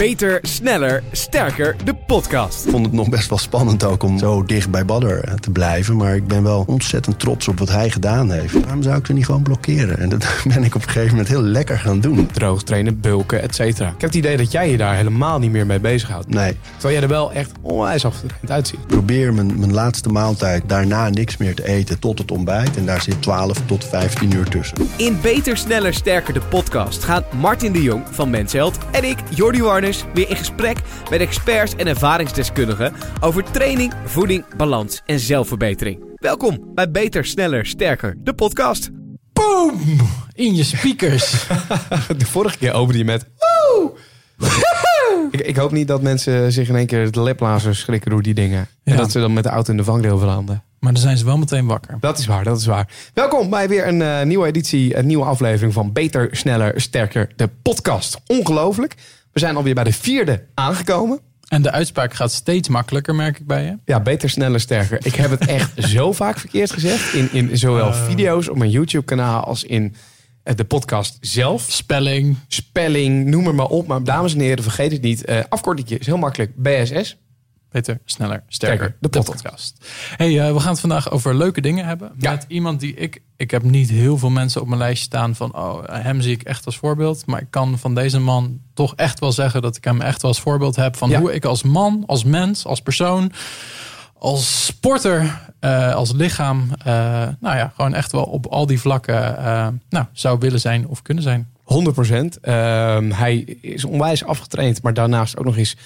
Beter, sneller, sterker, de podcast. Ik vond het nog best wel spannend ook om zo dicht bij Badder eh, te blijven. Maar ik ben wel ontzettend trots op wat hij gedaan heeft. Waarom zou ik ze niet gewoon blokkeren? En dat ben ik op een gegeven moment heel lekker gaan doen. Droog trainen, bulken, et cetera. Ik heb het idee dat jij je daar helemaal niet meer mee bezighoudt. Nee, Terwijl jij er wel echt onwijs afgetraind uitziet. ik probeer mijn, mijn laatste maaltijd daarna niks meer te eten tot het ontbijt. En daar zit 12 tot 15 uur tussen. In Beter, Sneller, Sterker, de podcast gaan Martin de Jong van Mensheld en ik, Jordi Weer in gesprek met experts en ervaringsdeskundigen over training, voeding, balans en zelfverbetering. Welkom bij Beter, Sneller, Sterker, de podcast. Boom! In je speakers. De vorige keer opende je met woe! ik, ik hoop niet dat mensen zich in één keer de leplazers schrikken door die dingen. En dat ze dan met de auto in de vangrail verlanden. Maar dan zijn ze wel meteen wakker. Dat is waar, dat is waar. Welkom bij weer een eh, nieuwe editie, een nieuwe aflevering van Beter, Sneller, Sterker, de podcast. Ongelooflijk. We zijn alweer bij de vierde aangekomen. En de uitspraak gaat steeds makkelijker, merk ik bij je. Ja, beter, sneller, sterker. Ik heb het echt zo vaak verkeerd gezegd. In, in zowel video's op mijn YouTube kanaal als in eh, de podcast zelf. Spelling. Spelling, noem maar op. Maar dames en heren, vergeet het niet. Eh afkortingje is heel makkelijk. BSS. Beter, sneller, sterker. Sterker, de podcast. Hey, eh, we gaan het vandaag over leuke dingen hebben. Ja. Met iemand die ik... Ik heb niet heel veel mensen op mijn lijstje staan van... Oh, hem zie ik echt als voorbeeld. Maar ik kan van deze man toch echt wel zeggen... dat ik hem echt wel als voorbeeld heb... van Ja. hoe ik als man, als mens, als persoon... als sporter, eh, als lichaam... eh, nou ja, gewoon echt wel op al die vlakken... nou, zou willen zijn of kunnen zijn. 100% Ehm, hij is onwijs afgetraind, maar daarnaast ook nog eens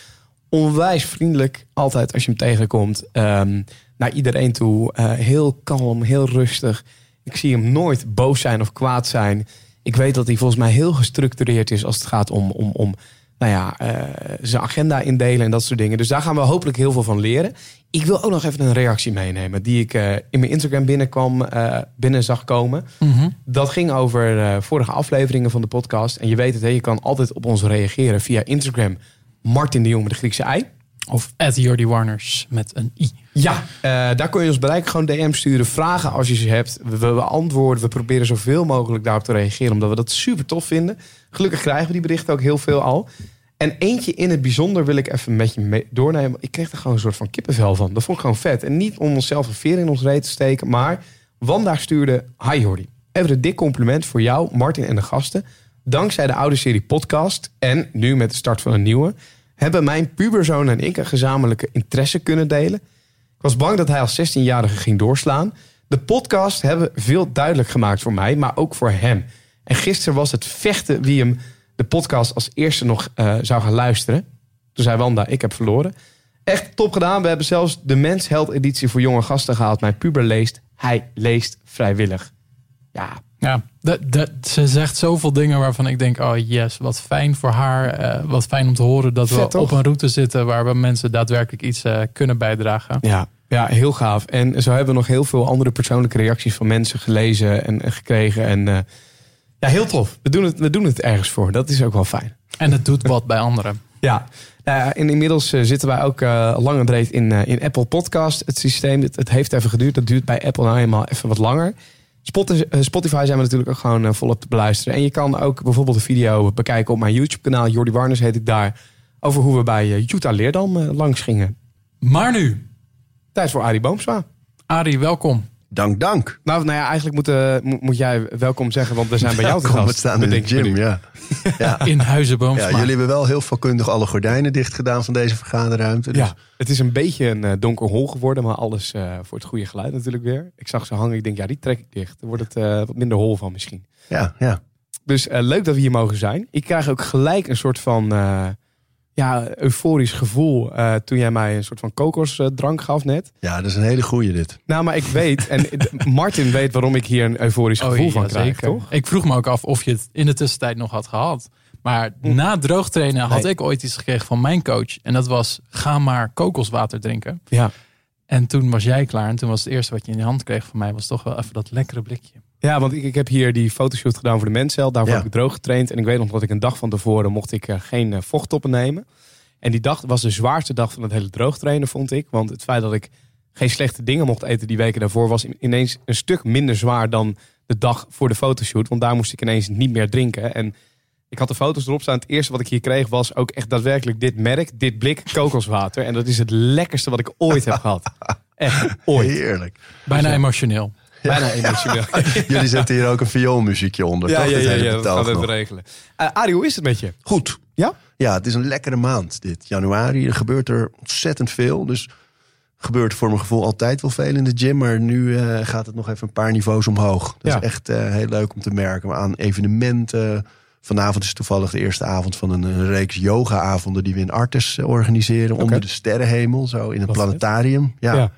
onwijs vriendelijk. Altijd als je hem tegenkomt. Ehm, naar iedereen toe. Eh, heel kalm, heel rustig. Ik zie hem nooit boos zijn of kwaad zijn. Ik weet dat hij volgens mij heel gestructureerd is als het gaat om, om, om nou ja, eh, zijn agenda indelen en dat soort dingen. Dus daar gaan we hopelijk heel veel van leren. Ik wil ook nog even een reactie meenemen die ik eh, in mijn Instagram binnenkwam, binnen zag komen. Dat ging over vorige afleveringen van de podcast. En je weet het, hè, je kan altijd op ons reageren via Instagram. Martin de Jong met de Griekse ei. Of at Jordi Warners met een i. Ja, eh, daar kun je ons bereiken. Gewoon DM sturen. Vragen als je ze hebt. We, we beantwoorden. We proberen zoveel mogelijk daarop te reageren. Omdat we dat super tof vinden. Gelukkig krijgen we die berichten ook heel veel al. En eentje in het bijzonder wil ik even met je mee doornemen. Ik kreeg er gewoon een soort van kippenvel van. Dat vond ik gewoon vet. En niet om onszelf een veer in ons reet te steken. Maar Wanda stuurde... Hi Jordi. Even een dik compliment voor jou, Martin en de gasten. Dankzij de oude serie podcast en nu met de start van een nieuwe... hebben mijn puberzoon en ik een gezamenlijke interesse kunnen delen. Ik was bang dat hij als 16-jarige ging doorslaan. De podcast hebben veel duidelijk gemaakt voor mij, maar ook voor hem. En gisteren was het vechten wie hem de podcast als eerste nog eh, zou gaan luisteren. Toen zei Wanda, ik heb verloren. Echt top gedaan. We hebben zelfs de Mensheld editie voor jonge gasten gehaald. Mijn puber leest, hij leest vrijwillig. Ja, Ja, dat, dat, ze zegt zoveel dingen waarvan ik denk, oh yes, wat fijn voor haar. eh, wat fijn om te horen dat Vet, we toch? op een route zitten waar we mensen daadwerkelijk iets eh, kunnen bijdragen. Ja, ja, heel gaaf. En zo hebben we nog heel veel andere persoonlijke reacties van mensen gelezen en, en gekregen. En eh, ja, heel tof. We doen, het, we doen het ergens voor. Dat is ook wel fijn. En het doet wat bij anderen. Ja, nou ja, en inmiddels zitten wij ook eh, lang en breed in, in Apple Podcast. Het systeem, het, het heeft even geduurd. Dat duurt bij Apple nou eenmaal even wat langer. Spotify, eh, Spotify zijn we natuurlijk ook gewoon eh, volop te beluisteren. En je kan ook bijvoorbeeld een video bekijken op mijn YouTube kanaal. Jordi Warners heet ik daar. Over hoe we bij eh, Utah Leerdam eh, langs gingen. Maar nu, Tijd voor Arie Boomsma. Arie, welkom. Dank, dank. Nou, nou ja, eigenlijk moet, eh, moet, jij welkom zeggen, want we zijn bij jou te gast. we staan in de gym, ja. Ja. In Huizenboomsma. ja. Jullie hebben wel heel vakkundig alle gordijnen dicht gedaan van deze vergaderruimte. Dus Ja, het is een beetje een eh, donker hol geworden, maar alles eh, voor het goede geluid natuurlijk weer. Ik zag ze hangen, ik denk, ja, die trek ik dicht. Er wordt het eh, wat minder hol van misschien. ja, ja. Dus eh, leuk dat we hier mogen zijn. Ik krijg ook gelijk een soort van eh, ja, euforisch gevoel eh, toen jij mij een soort van kokosdrank gaf net. ja, dat is een hele goeie dit. Nou, maar ik weet, en Martin weet waarom ik hier een euforisch gevoel Oh, van ja, krijg, zeker. toch? Ik vroeg me ook af of je het in de tussentijd nog had gehad. Maar na droogtrainen had Nee. ik ooit iets gekregen van mijn coach. En dat was, ga maar kokoswater drinken. Ja. En toen was jij klaar. En toen was het eerste wat je in je hand kreeg van mij... was toch wel even dat lekkere blikje. Ja, want ik, ik heb hier die fotoshoot gedaan voor de Mencel. Daarvoor Ja. heb ik droog getraind. En ik weet nog dat ik een dag van tevoren mocht ik eh, geen eh, vochttoppen nemen. En die dag was de zwaarste dag van het hele droogtrainen, vond ik. Want het feit dat ik geen slechte dingen mocht eten die weken daarvoor... was ineens een stuk minder zwaar dan de dag voor de fotoshoot. Want daar moest ik ineens niet meer drinken. En Ik had de foto's erop staan. Het eerste wat ik hier kreeg was ook echt daadwerkelijk dit merk. Dit blik kokoswater. En dat is het lekkerste wat ik ooit heb gehad. Echt, ooit. Heerlijk. Bijna emotioneel. Bijna emotioneel. Jullie zetten hier ook een vioolmuziekje onder. Ja, toch? ja, ja, ja, dat gaan we even regelen. Eh Arie, hoe is het met je? Goed. Ja? Ja, het is een lekkere maand dit. Januari, er gebeurt er ontzettend veel. Dus gebeurt voor mijn gevoel altijd wel veel in de gym. Maar nu eh, gaat het nog even een paar niveaus omhoog. Dat Ja. is echt eh, heel leuk om te merken. We aan evenementen. Vanavond is toevallig de eerste avond van een, een reeks yoga-avonden... die we in Artes organiseren. Onder de sterrenhemel, zo in vet. planetarium. Ja. Ja.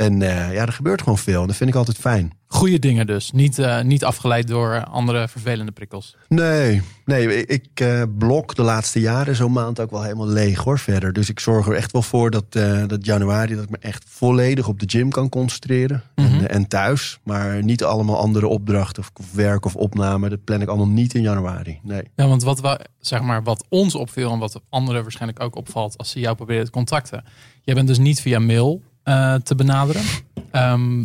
En eh, ja, er gebeurt gewoon veel. En dat vind ik altijd fijn. Goede dingen dus. Niet, eh, niet afgeleid door eh, andere vervelende prikkels. Nee, nee ik blok de laatste jaren zo'n maand ook wel helemaal leeg hoor verder. Dus ik zorg er echt wel voor dat, dat januari dat ik me echt volledig op de gym kan concentreren. Mhm. en, en thuis. Maar niet allemaal andere opdrachten of, of werk of opname. Dat plan ik allemaal niet in januari. Nee. Ja, want wat, we, zeg maar, wat ons opviel en wat anderen waarschijnlijk ook opvalt als ze jou proberen te contacten. Jij bent dus niet via mail eh, te benaderen. Ehm,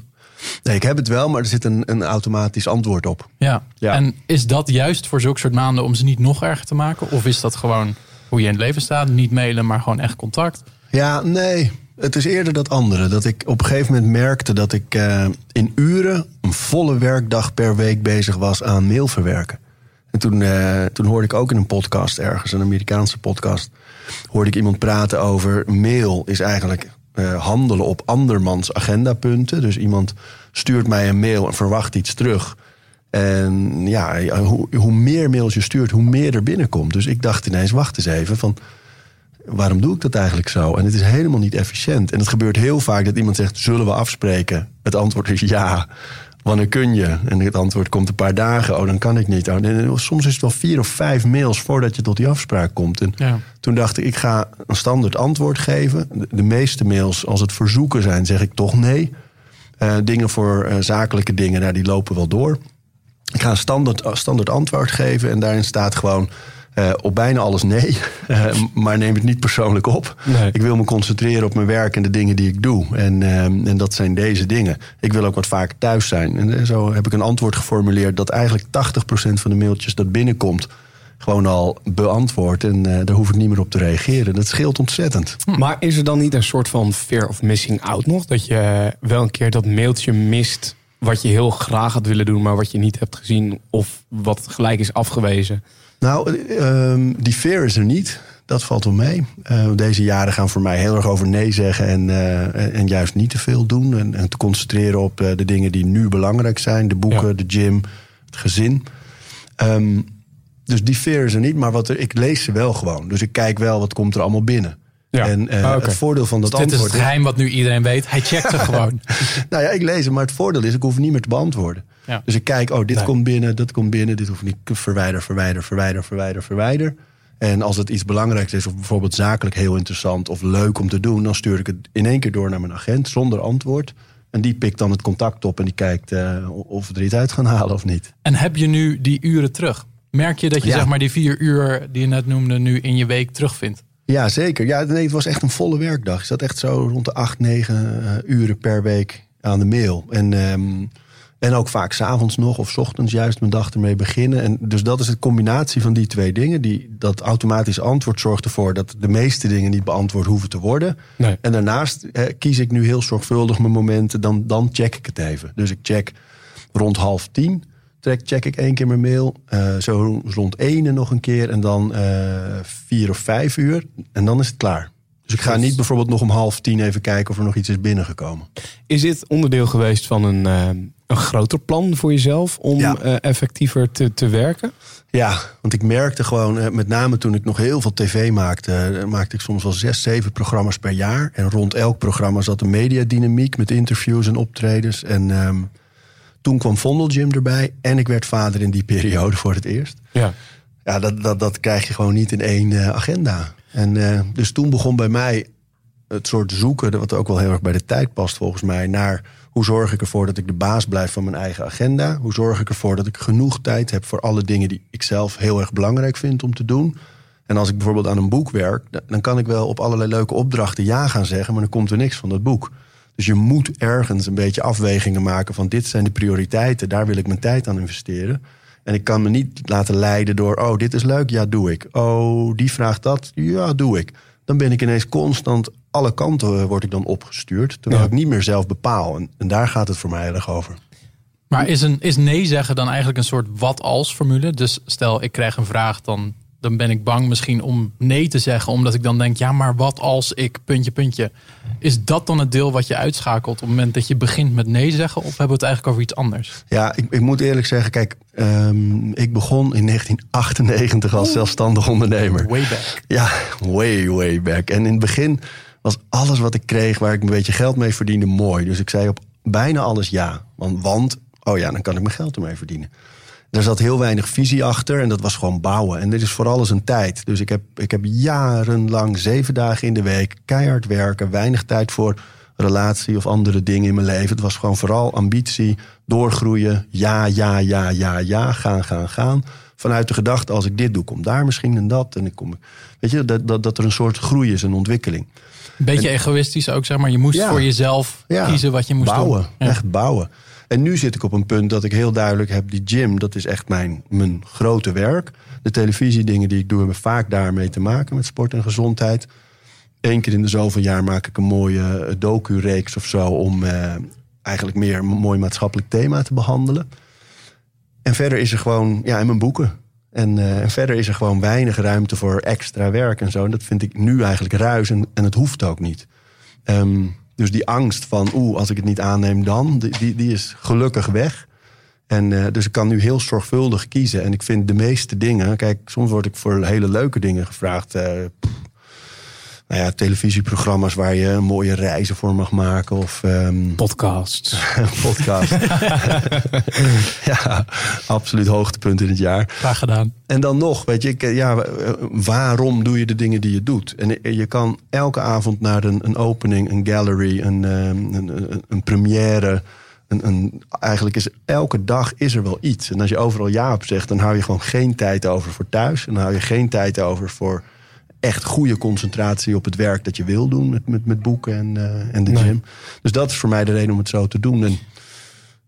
nee, ik heb het wel, maar er zit een, een automatisch antwoord op. ja. Ja. En is dat juist voor zulke soort maanden om ze niet nog erger te maken? Of is dat gewoon hoe je in het leven staat? Niet mailen, maar gewoon echt contact? Ja, nee. Het is eerder dat andere. Dat ik op een gegeven moment merkte dat ik eh, in uren een volle werkdag per week bezig was aan mail verwerken. En toen, eh, toen hoorde ik ook in een podcast ergens, een Amerikaanse podcast, hoorde ik iemand praten over mail is eigenlijk eh, handelen op andermans agendapunten. Dus iemand stuurt mij een mail en verwacht iets terug. En ja, hoe, hoe meer mails je stuurt, hoe meer er binnenkomt. Dus ik dacht ineens, wacht eens even, van waarom doe ik dat eigenlijk zo? En het is helemaal niet efficiënt. En het gebeurt heel vaak dat iemand zegt: Zullen we afspreken? Het antwoord is ja. Wanneer kun je? En het antwoord komt een paar dagen. Oh, dan kan ik niet. Oh, soms is het wel vier of vijf mails voordat je tot die afspraak komt. En Ja. toen dacht ik: ik ga een standaard antwoord geven. De, de meeste mails, als het verzoeken zijn, zeg ik toch nee. Eh, dingen voor eh, zakelijke dingen, nou, die lopen wel door. Ik ga een standaard, standaard antwoord geven en daarin staat gewoon eh, op bijna alles nee. Eh, maar neem het niet persoonlijk op. Nee. Ik wil me concentreren op mijn werk en de dingen die ik doe. En, eh, en dat zijn deze dingen. Ik wil ook wat vaker thuis zijn. En zo heb ik een antwoord geformuleerd dat eigenlijk 80% van de mailtjes dat binnenkomt gewoon al beantwoord. En daar hoef ik niet meer op te reageren. Dat scheelt ontzettend. Maar is er dan niet een soort van fear of missing out nog? Dat je wel een keer dat mailtje mist wat je heel graag had willen doen, maar wat je niet hebt gezien of wat gelijk is afgewezen? Nou, eh, ehm, die fear is er niet. Dat valt wel mee. Eh, deze jaren gaan voor mij heel erg over nee zeggen en, eh, en, juist niet te veel doen. En, en te concentreren op eh, de dingen die nu belangrijk zijn: de boeken, Ja. de gym, het gezin. Ehm, dus die fear is er niet, maar wat er, ik lees ze wel gewoon. Dus ik kijk wel wat komt er allemaal binnen. Ja. En eh, Ah, oké. het voordeel van dat Dit is antwoord het geheim wat nu iedereen weet. Hij checkt ze gewoon. nou ja, ik lees hem, maar het voordeel is, ik hoef niet meer te beantwoorden. Ja. Dus ik kijk, oh, dit Nee. komt binnen, dat komt binnen, dit hoef ik niet. Verwijder, verwijder, verwijder, verwijder, verwijder. En als het iets belangrijks is, of bijvoorbeeld zakelijk heel interessant of leuk om te doen, dan stuur ik het in één keer door naar mijn agent zonder antwoord. En die pikt dan het contact op en die kijkt eh, of we er iets uit gaan halen of niet. En heb je nu die uren terug? Merk je dat je Ja. zeg maar die vier uur die je net noemde nu in je week terugvindt? Ja, zeker. Ja, nee, het was echt een volle werkdag. Ik zat echt zo rond de acht, negen eh, uren per week aan de mail. En, ehm, en ook vaak s'avonds nog of 's ochtends juist mijn dag ermee beginnen. En dus dat is de combinatie van die twee dingen. Die, dat automatisch antwoord zorgt ervoor dat de meeste dingen niet beantwoord hoeven te worden. Nee. En daarnaast eh, kies ik nu heel zorgvuldig mijn momenten. Dan, dan check ik het even. Dus ik check rond half tien. Check, check ik één keer mijn mail. eh, zo rond ene nog een keer. En dan eh, vier of vijf uur. En dan is het klaar. Dus ik ga niet bijvoorbeeld nog om half tien even kijken of er nog iets is binnengekomen. Is dit onderdeel geweest van een, eh, een groter plan voor jezelf om Ja. eh, effectiever te, te werken? Ja, want ik merkte gewoon, eh, met name toen ik nog heel veel tv maakte, eh, maakte ik soms wel zes, zeven programma's per jaar. En rond elk programma zat een mediadynamiek met interviews en optredens. En ehm, toen kwam Vondelgym erbij en ik werd vader in die periode voor het eerst. Ja. Ja, dat, dat, dat krijg je gewoon niet in één agenda. En dus toen begon bij mij het soort zoeken, wat ook wel heel erg bij de tijd past volgens mij, naar hoe zorg ik ervoor dat ik de baas blijf van mijn eigen agenda? Hoe zorg ik ervoor dat ik genoeg tijd heb voor alle dingen die ik zelf heel erg belangrijk vind om te doen? En als ik bijvoorbeeld aan een boek werk, dan- kan ik wel op allerlei leuke opdrachten ja gaan zeggen, maar dan komt er niks van dat boek. Dus je moet ergens een beetje afwegingen maken van dit zijn de prioriteiten, daar wil ik mijn tijd aan investeren. En ik kan me niet laten leiden door, oh, dit is leuk, ja, doe ik. Oh, die vraagt dat, ja, doe ik. Dan ben ik ineens constant alle kanten eh, word ik dan opgestuurd. Terwijl Ja. ik niet meer zelf bepaal. En, en daar gaat het voor mij erg over. Maar is, een, is nee zeggen dan eigenlijk een soort wat als formule? Dus stel ik krijg een vraag, dan, dan ben ik bang misschien om nee te zeggen. Omdat ik dan denk, ja maar wat als ik puntje puntje. Is dat dan het deel wat je uitschakelt op het moment dat je begint met nee zeggen? Of hebben we het eigenlijk over iets anders? Ja, ik, ik moet eerlijk zeggen, kijk, ehm, ik begon in 1998 als zelfstandig ondernemer. Way back. Ja, way, way back. En in het begin was alles wat ik kreeg waar ik een beetje geld mee verdiende mooi. Dus ik zei op bijna alles ja. Want, want oh ja, dan kan ik mijn geld ermee verdienen. Er zat heel weinig visie achter en dat was gewoon bouwen. En dit is voor alles een tijd. Dus ik heb, ik heb jarenlang, zeven dagen in de week, keihard werken. Weinig tijd voor relatie of andere dingen in mijn leven. Het was gewoon vooral ambitie, doorgroeien. Ja, ja, ja, ja, ja, gaan, gaan, gaan. Vanuit de gedachte, als ik dit doe, komt daar misschien en dat. En ik kom, weet je, dat, dat, dat er een soort groei is, een ontwikkeling. Een beetje egoïstisch ook, zeg maar. Je moest Ja. voor jezelf Ja, kiezen wat je moest bouwen, doen. Ja. Echt bouwen. En nu zit ik op een punt dat ik heel duidelijk heb... die gym, dat is echt mijn, mijn grote werk. De televisiedingen die ik doe... hebben vaak daarmee te maken met sport en gezondheid. Eén keer in de zoveel jaar maak ik een mooie eh, docu-reeks of zo... om eh, eigenlijk meer een mooi maatschappelijk thema te behandelen. En verder is er gewoon... Ja, en mijn boeken. En, eh, en verder is er gewoon weinig ruimte voor extra werk en zo. En dat vind ik nu eigenlijk ruis en, het hoeft ook niet. Ehm, dus die angst van, oeh, als ik het niet aanneem dan, die, die, die is gelukkig weg. En eh, dus ik kan nu heel zorgvuldig kiezen. En ik vind de meeste dingen, kijk, soms word ik voor hele leuke dingen gevraagd. pff, nou ja, televisieprogramma's waar je mooie reizen voor mag maken. Of ehm, Podcasts. een podcast. ja, absoluut hoogtepunt in het jaar. Graag gedaan. En dan nog, weet je, ik, eh, ja, eh, waarom doe je de dingen die je doet? En eh, je kan elke avond naar een, een opening, een gallery, een, ehm, een, een, een première. Een, een, eigenlijk is elke dag is er wel iets. En als je overal ja op zegt, dan hou je gewoon geen tijd over voor thuis. En dan hou je geen tijd over voor echt goede concentratie op het werk dat je wil doen met, met, met boeken en, eh, en de Nee. gym. Dus dat is voor mij de reden om het zo te doen. En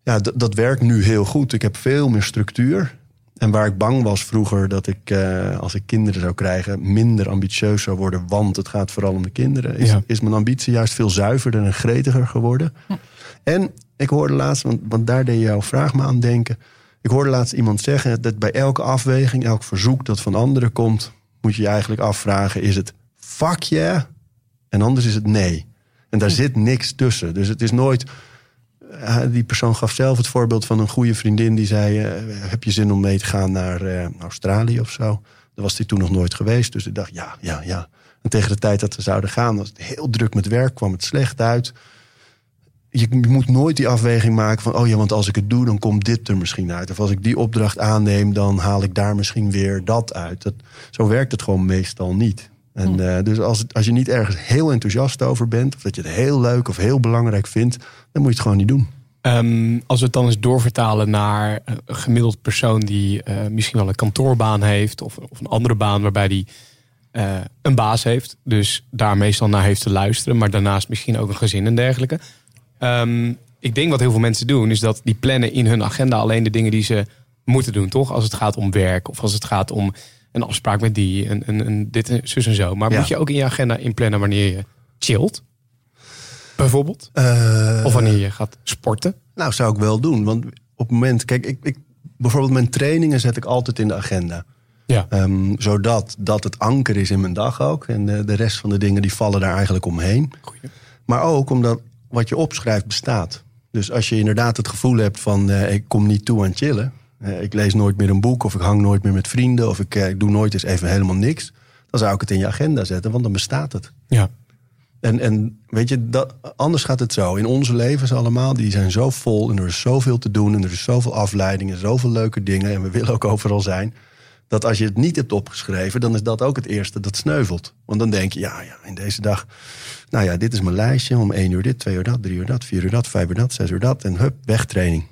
ja, d- dat werkt nu heel goed. Ik heb veel meer structuur. En waar ik bang was vroeger dat ik, eh, als ik kinderen zou krijgen, minder ambitieus zou worden, want het gaat vooral om de kinderen, is, Ja. is mijn ambitie juist veel zuiverder en gretiger geworden. En ik hoorde laatst, want, want daar deed jouw vraag me aan denken. Ik hoorde laatst iemand zeggen dat bij elke afweging, elk verzoek dat van anderen komt, moet je je eigenlijk afvragen: is het fuck yeah? En anders is het nee. En daar zit niks tussen. Dus het is nooit. eh, die persoon gaf zelf het voorbeeld van een goede vriendin die zei: eh, Heb je zin om mee te gaan naar eh, Australië of zo? Daar was hij toen nog nooit geweest. Dus ik dacht: Ja, ja, ja. En tegen de tijd dat we zouden gaan, was het heel druk met werk, kwam het slecht uit. Je moet nooit die afweging maken van: Oh ja, want als ik het doe, dan komt dit er misschien uit. Of als ik die opdracht aanneem, dan haal ik daar misschien weer dat uit. Dat, zo werkt het gewoon meestal niet. En, eh, dus als, als je niet ergens heel enthousiast over bent, of dat je het heel leuk of heel belangrijk vindt, dan moet je het gewoon niet doen. Ehm, als we het dan eens doorvertalen naar eh, een gemiddeld persoon die eh, misschien wel een kantoorbaan heeft of, of een andere baan waarbij die eh, een baas heeft, dus daar meestal naar heeft te luisteren, maar daarnaast misschien ook een gezin en dergelijke. Ehm, ik denk wat heel veel mensen doen, is dat die plannen in hun agenda alleen de dingen die ze moeten doen, toch? Als het gaat om werk of als het gaat om een afspraak met die, een, een, een dit en zus en zo. Maar Ja. moet je ook in je agenda inplannen wanneer je chillt? Bijvoorbeeld? Eh, Of wanneer je gaat sporten? Nou, zou ik wel doen. Want op het moment, kijk, ik, ik, bijvoorbeeld mijn trainingen zet ik altijd in de agenda. Ja. Ehm, zodat dat het anker is in mijn dag ook. En de, de rest van de dingen die vallen daar eigenlijk omheen. Goeie. Maar ook omdat wat je opschrijft bestaat. Dus als je inderdaad het gevoel hebt van eh, ik kom niet toe aan chillen. eh, ik lees nooit meer een boek of ik hang nooit meer met vrienden. Of ik, eh, ik doe nooit eens even helemaal niks. Dan zou ik het in je agenda zetten, want dan bestaat het. Ja. En, en weet je, dat, anders gaat het zo. In onze levens allemaal, die zijn zo vol en er is zoveel te doen en er is zoveel afleidingen, zoveel leuke dingen en we willen ook overal zijn. Dat als je het niet hebt opgeschreven, dan is dat ook het eerste dat sneuvelt. Want dan denk je, ja, ja, in deze dag, nou ja, dit is mijn lijstje. Om één uur dit, twee uur dat, drie uur dat, vier uur dat, vijf uur dat, zes uur dat. En hup, wegtraining.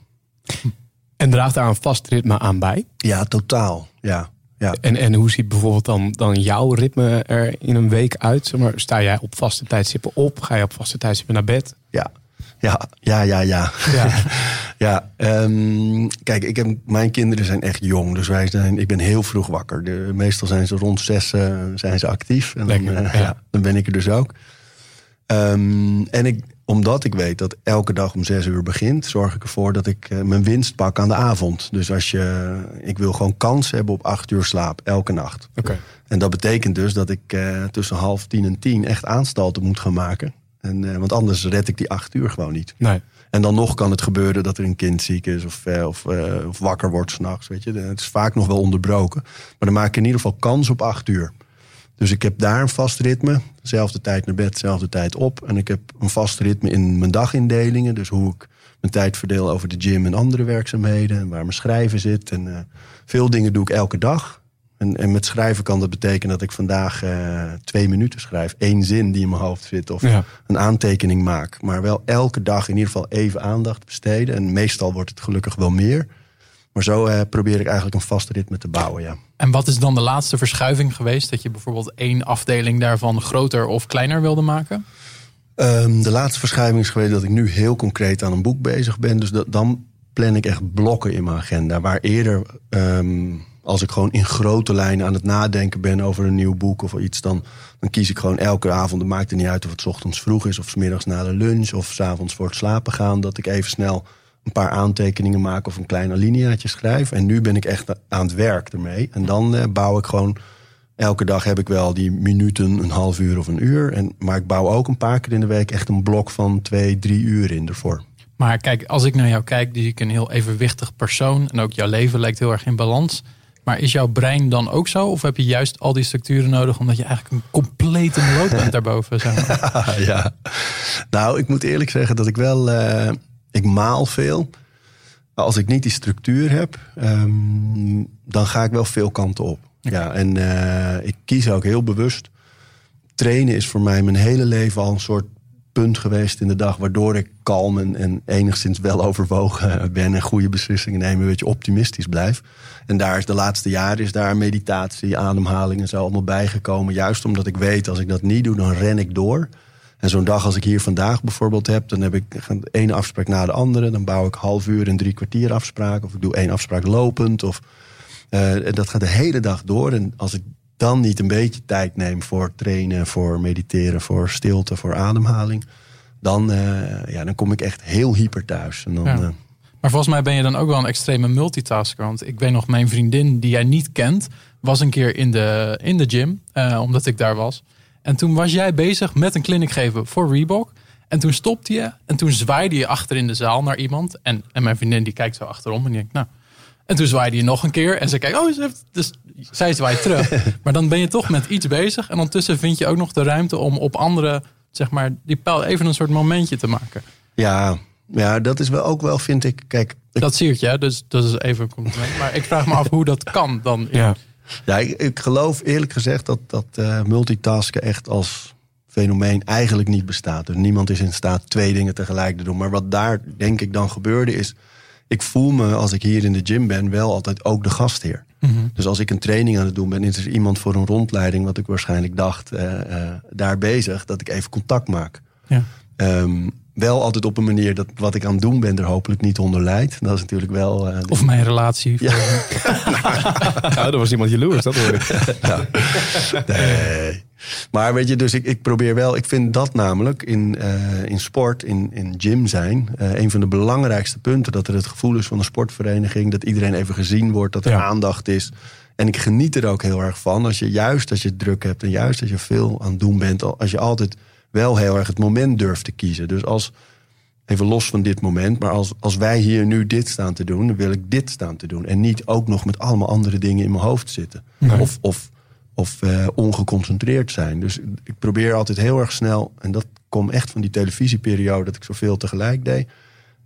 En draagt daar een vast ritme aan bij? Ja, totaal. Ja, ja. En, en hoe ziet bijvoorbeeld dan, dan jouw ritme er in een week uit? Zeg maar, sta jij op vaste tijdstippen op? Ga je op vaste tijdstippen naar bed? Ja, ja, ja, ja, ja. Ja. Ja, ehm, kijk, ik heb, mijn kinderen zijn echt jong. Dus wij zijn, ik ben heel vroeg wakker. De, meestal zijn ze rond zes uh, zijn ze actief. En Lekker, dan, eh, ja. ja, dan ben ik er dus ook. Ehm, en ik, omdat ik weet dat elke dag om zes uur begint... zorg ik ervoor dat ik eh, mijn winst pak aan de avond. Dus als je, ik wil gewoon kans hebben op acht uur slaap, elke nacht. Oké. En dat betekent dus dat ik eh, tussen half tien en tien echt aanstalten moet gaan maken. En, eh, want anders red ik die acht uur gewoon niet. Nee. En dan nog kan het gebeuren dat er een kind ziek is of, of, of wakker wordt s'nachts. Weet je, het is vaak nog wel onderbroken. Maar dan maak ik in ieder geval kans op acht uur. Dus ik heb daar een vast ritme. Zelfde tijd naar bed, zelfde tijd op. En ik heb een vast ritme in mijn dagindelingen. Dus hoe ik mijn tijd verdeel over de gym en andere werkzaamheden. En waar mijn schrijven zit. En eh, veel dingen doe ik elke dag. En, en met schrijven kan dat betekenen dat ik vandaag eh, twee minuten schrijf. één zin die in mijn hoofd zit. Of Ja. een aantekening maak. Maar wel elke dag in ieder geval even aandacht besteden. En meestal wordt het gelukkig wel meer. Maar zo eh, probeer ik eigenlijk een vast ritme te bouwen, ja. En wat is dan de laatste verschuiving geweest? Dat je bijvoorbeeld één afdeling daarvan groter of kleiner wilde maken? Ehm, de laatste verschuiving is geweest dat ik nu heel concreet aan een boek bezig ben. Dus dat, dan plan ik echt blokken in mijn agenda. Waar eerder, ehm, als ik gewoon in grote lijnen aan het nadenken ben over een nieuw boek of iets, dan, dan kies ik gewoon elke avond. Het maakt er niet uit of het 's ochtends vroeg is, of 's middags na de lunch, of 's avonds voor het slapen gaan. Dat ik even snel een paar aantekeningen maak of een klein alineaatje schrijf. En nu ben ik echt aan het werk ermee. En dan eh, bouw ik gewoon Elke dag heb ik wel die minuten, een half uur of een uur. En, maar ik bouw ook een paar keer in de week echt een blok van twee, drie uur in ervoor. Maar kijk, als ik naar jou kijk, zie ik een heel evenwichtig persoon. En ook jouw leven lijkt heel erg in balans. Maar is jouw brein dan ook zo? Of heb je juist al die structuren nodig omdat je eigenlijk een complete meloot bent daarboven? Zeg maar? ja. Nou, ik moet eerlijk zeggen dat ik wel. eh, ik maal veel. Als ik niet die structuur heb, ehm, dan ga ik wel veel kanten op. Ja, en eh, ik kies ook heel bewust. Trainen is voor mij mijn hele leven al een soort punt geweest in de dag. Waardoor ik kalm en, en enigszins wel overwogen ben. En goede beslissingen nemen, een beetje optimistisch blijf. En daar is de laatste jaren is daar meditatie, ademhaling en zo allemaal bijgekomen. Juist omdat ik weet, als ik dat niet doe, dan ren ik door. En zo'n dag als ik hier vandaag bijvoorbeeld heb, dan heb ik ene afspraak na de andere. Dan bouw ik half uur en drie kwartier afspraken. Of ik doe één afspraak lopend. Of, eh, en dat gaat de hele dag door. En als ik dan niet een beetje tijd neem voor trainen, voor mediteren, voor stilte, voor ademhaling. Dan, eh, ja, dan kom ik echt heel hyper thuis. En dan, Ja. eh, Maar volgens mij ben je dan ook wel een extreme multitasker. Want ik weet nog, mijn vriendin die jij niet kent, was een keer in de, in de gym, omdat ik daar was. En toen was jij bezig met een clinic geven voor Reebok. En toen stopte je en toen zwaaide je achter in de zaal naar iemand. En, en mijn vriendin die kijkt zo achterom en die denkt, nou... En toen zwaaide je nog een keer en ze kijkt, oh, ze heeft, dus zij zwaait terug. maar dan ben je toch met iets bezig. En ondertussen vind je ook nog de ruimte om op andere, zeg maar, die pijl even een soort momentje te maken. ja, ja, dat is wel ook wel, vind ik. Kijk, ik Dat zie je, dus dat is even een compliment. Maar ik vraag me af hoe dat kan dan. Ja. Ja, ik, ik geloof eerlijk gezegd dat, dat eh, multitasken echt als fenomeen eigenlijk niet bestaat. Dus niemand is in staat twee dingen tegelijk te doen. Maar wat daar denk ik dan gebeurde is... ik voel me als ik hier in de gym ben wel altijd ook de gastheer. Dus als ik een training aan het doen ben... is er iemand voor een rondleiding, wat ik waarschijnlijk dacht... eh, eh, daar bezig, dat ik even contact maak. Ja. Ehm, wel altijd op een manier dat wat ik aan het doen ben... er hopelijk niet onder leidt. Dat is natuurlijk wel... eh, Of mijn relatie. Ja. Nou, er was iemand jaloers, dat hoor ik. Nee. Maar weet je, dus ik, ik probeer wel, ik vind dat namelijk in, eh, in sport, in, in gym zijn, eh, een van de belangrijkste punten. Dat er het gevoel is van een sportvereniging, dat iedereen even gezien wordt, dat er Ja. aandacht is. En ik geniet er ook heel erg van, als je juist als je druk hebt en juist als je veel aan het doen bent, al- als je altijd wel heel erg het moment durft te kiezen. Dus als, even los van dit moment, maar als, als wij hier nu dit staan te doen, dan wil ik dit staan te doen. En niet ook nog met allemaal andere dingen in mijn hoofd zitten. Of, of, of eh, ongeconcentreerd zijn. Dus ik probeer altijd heel erg snel, en dat komt echt van die televisieperiode dat ik zoveel tegelijk deed.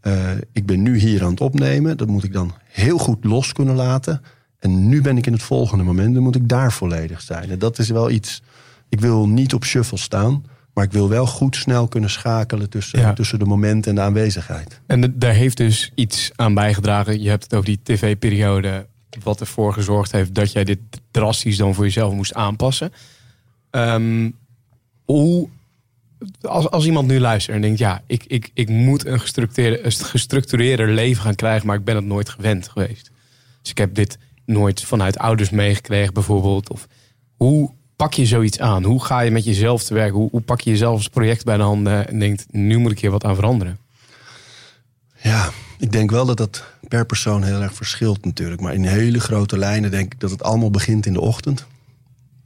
Eh, ik ben nu hier aan het opnemen, dat moet ik dan heel goed los kunnen laten. En nu ben ik in het volgende moment, dan moet ik daar volledig zijn. En dat is wel iets, ik wil niet op shuffle staan. Maar ik wil wel goed snel kunnen schakelen tussen, Ja. tussen de momenten en de aanwezigheid. En de- daar heeft dus iets aan bijgedragen. Je hebt het over die tv-periode. Wat ervoor gezorgd heeft dat jij dit drastisch dan voor jezelf moest aanpassen. Ehm, hoe als, als iemand nu luistert en denkt, ja, ik, ik, ik moet een gestructureerde, een gestructureerder leven gaan krijgen, maar ik ben het nooit gewend geweest. Dus ik heb dit nooit vanuit ouders meegekregen, bijvoorbeeld. Of hoe pak je zoiets aan? Hoe ga je met jezelf te werk? Hoe, hoe pak je jezelf als project bij de handen en denkt, nu moet ik hier wat aan veranderen? Ja, ik denk wel dat dat per persoon heel erg verschilt natuurlijk. Maar in hele grote lijnen denk ik dat het allemaal begint in de ochtend.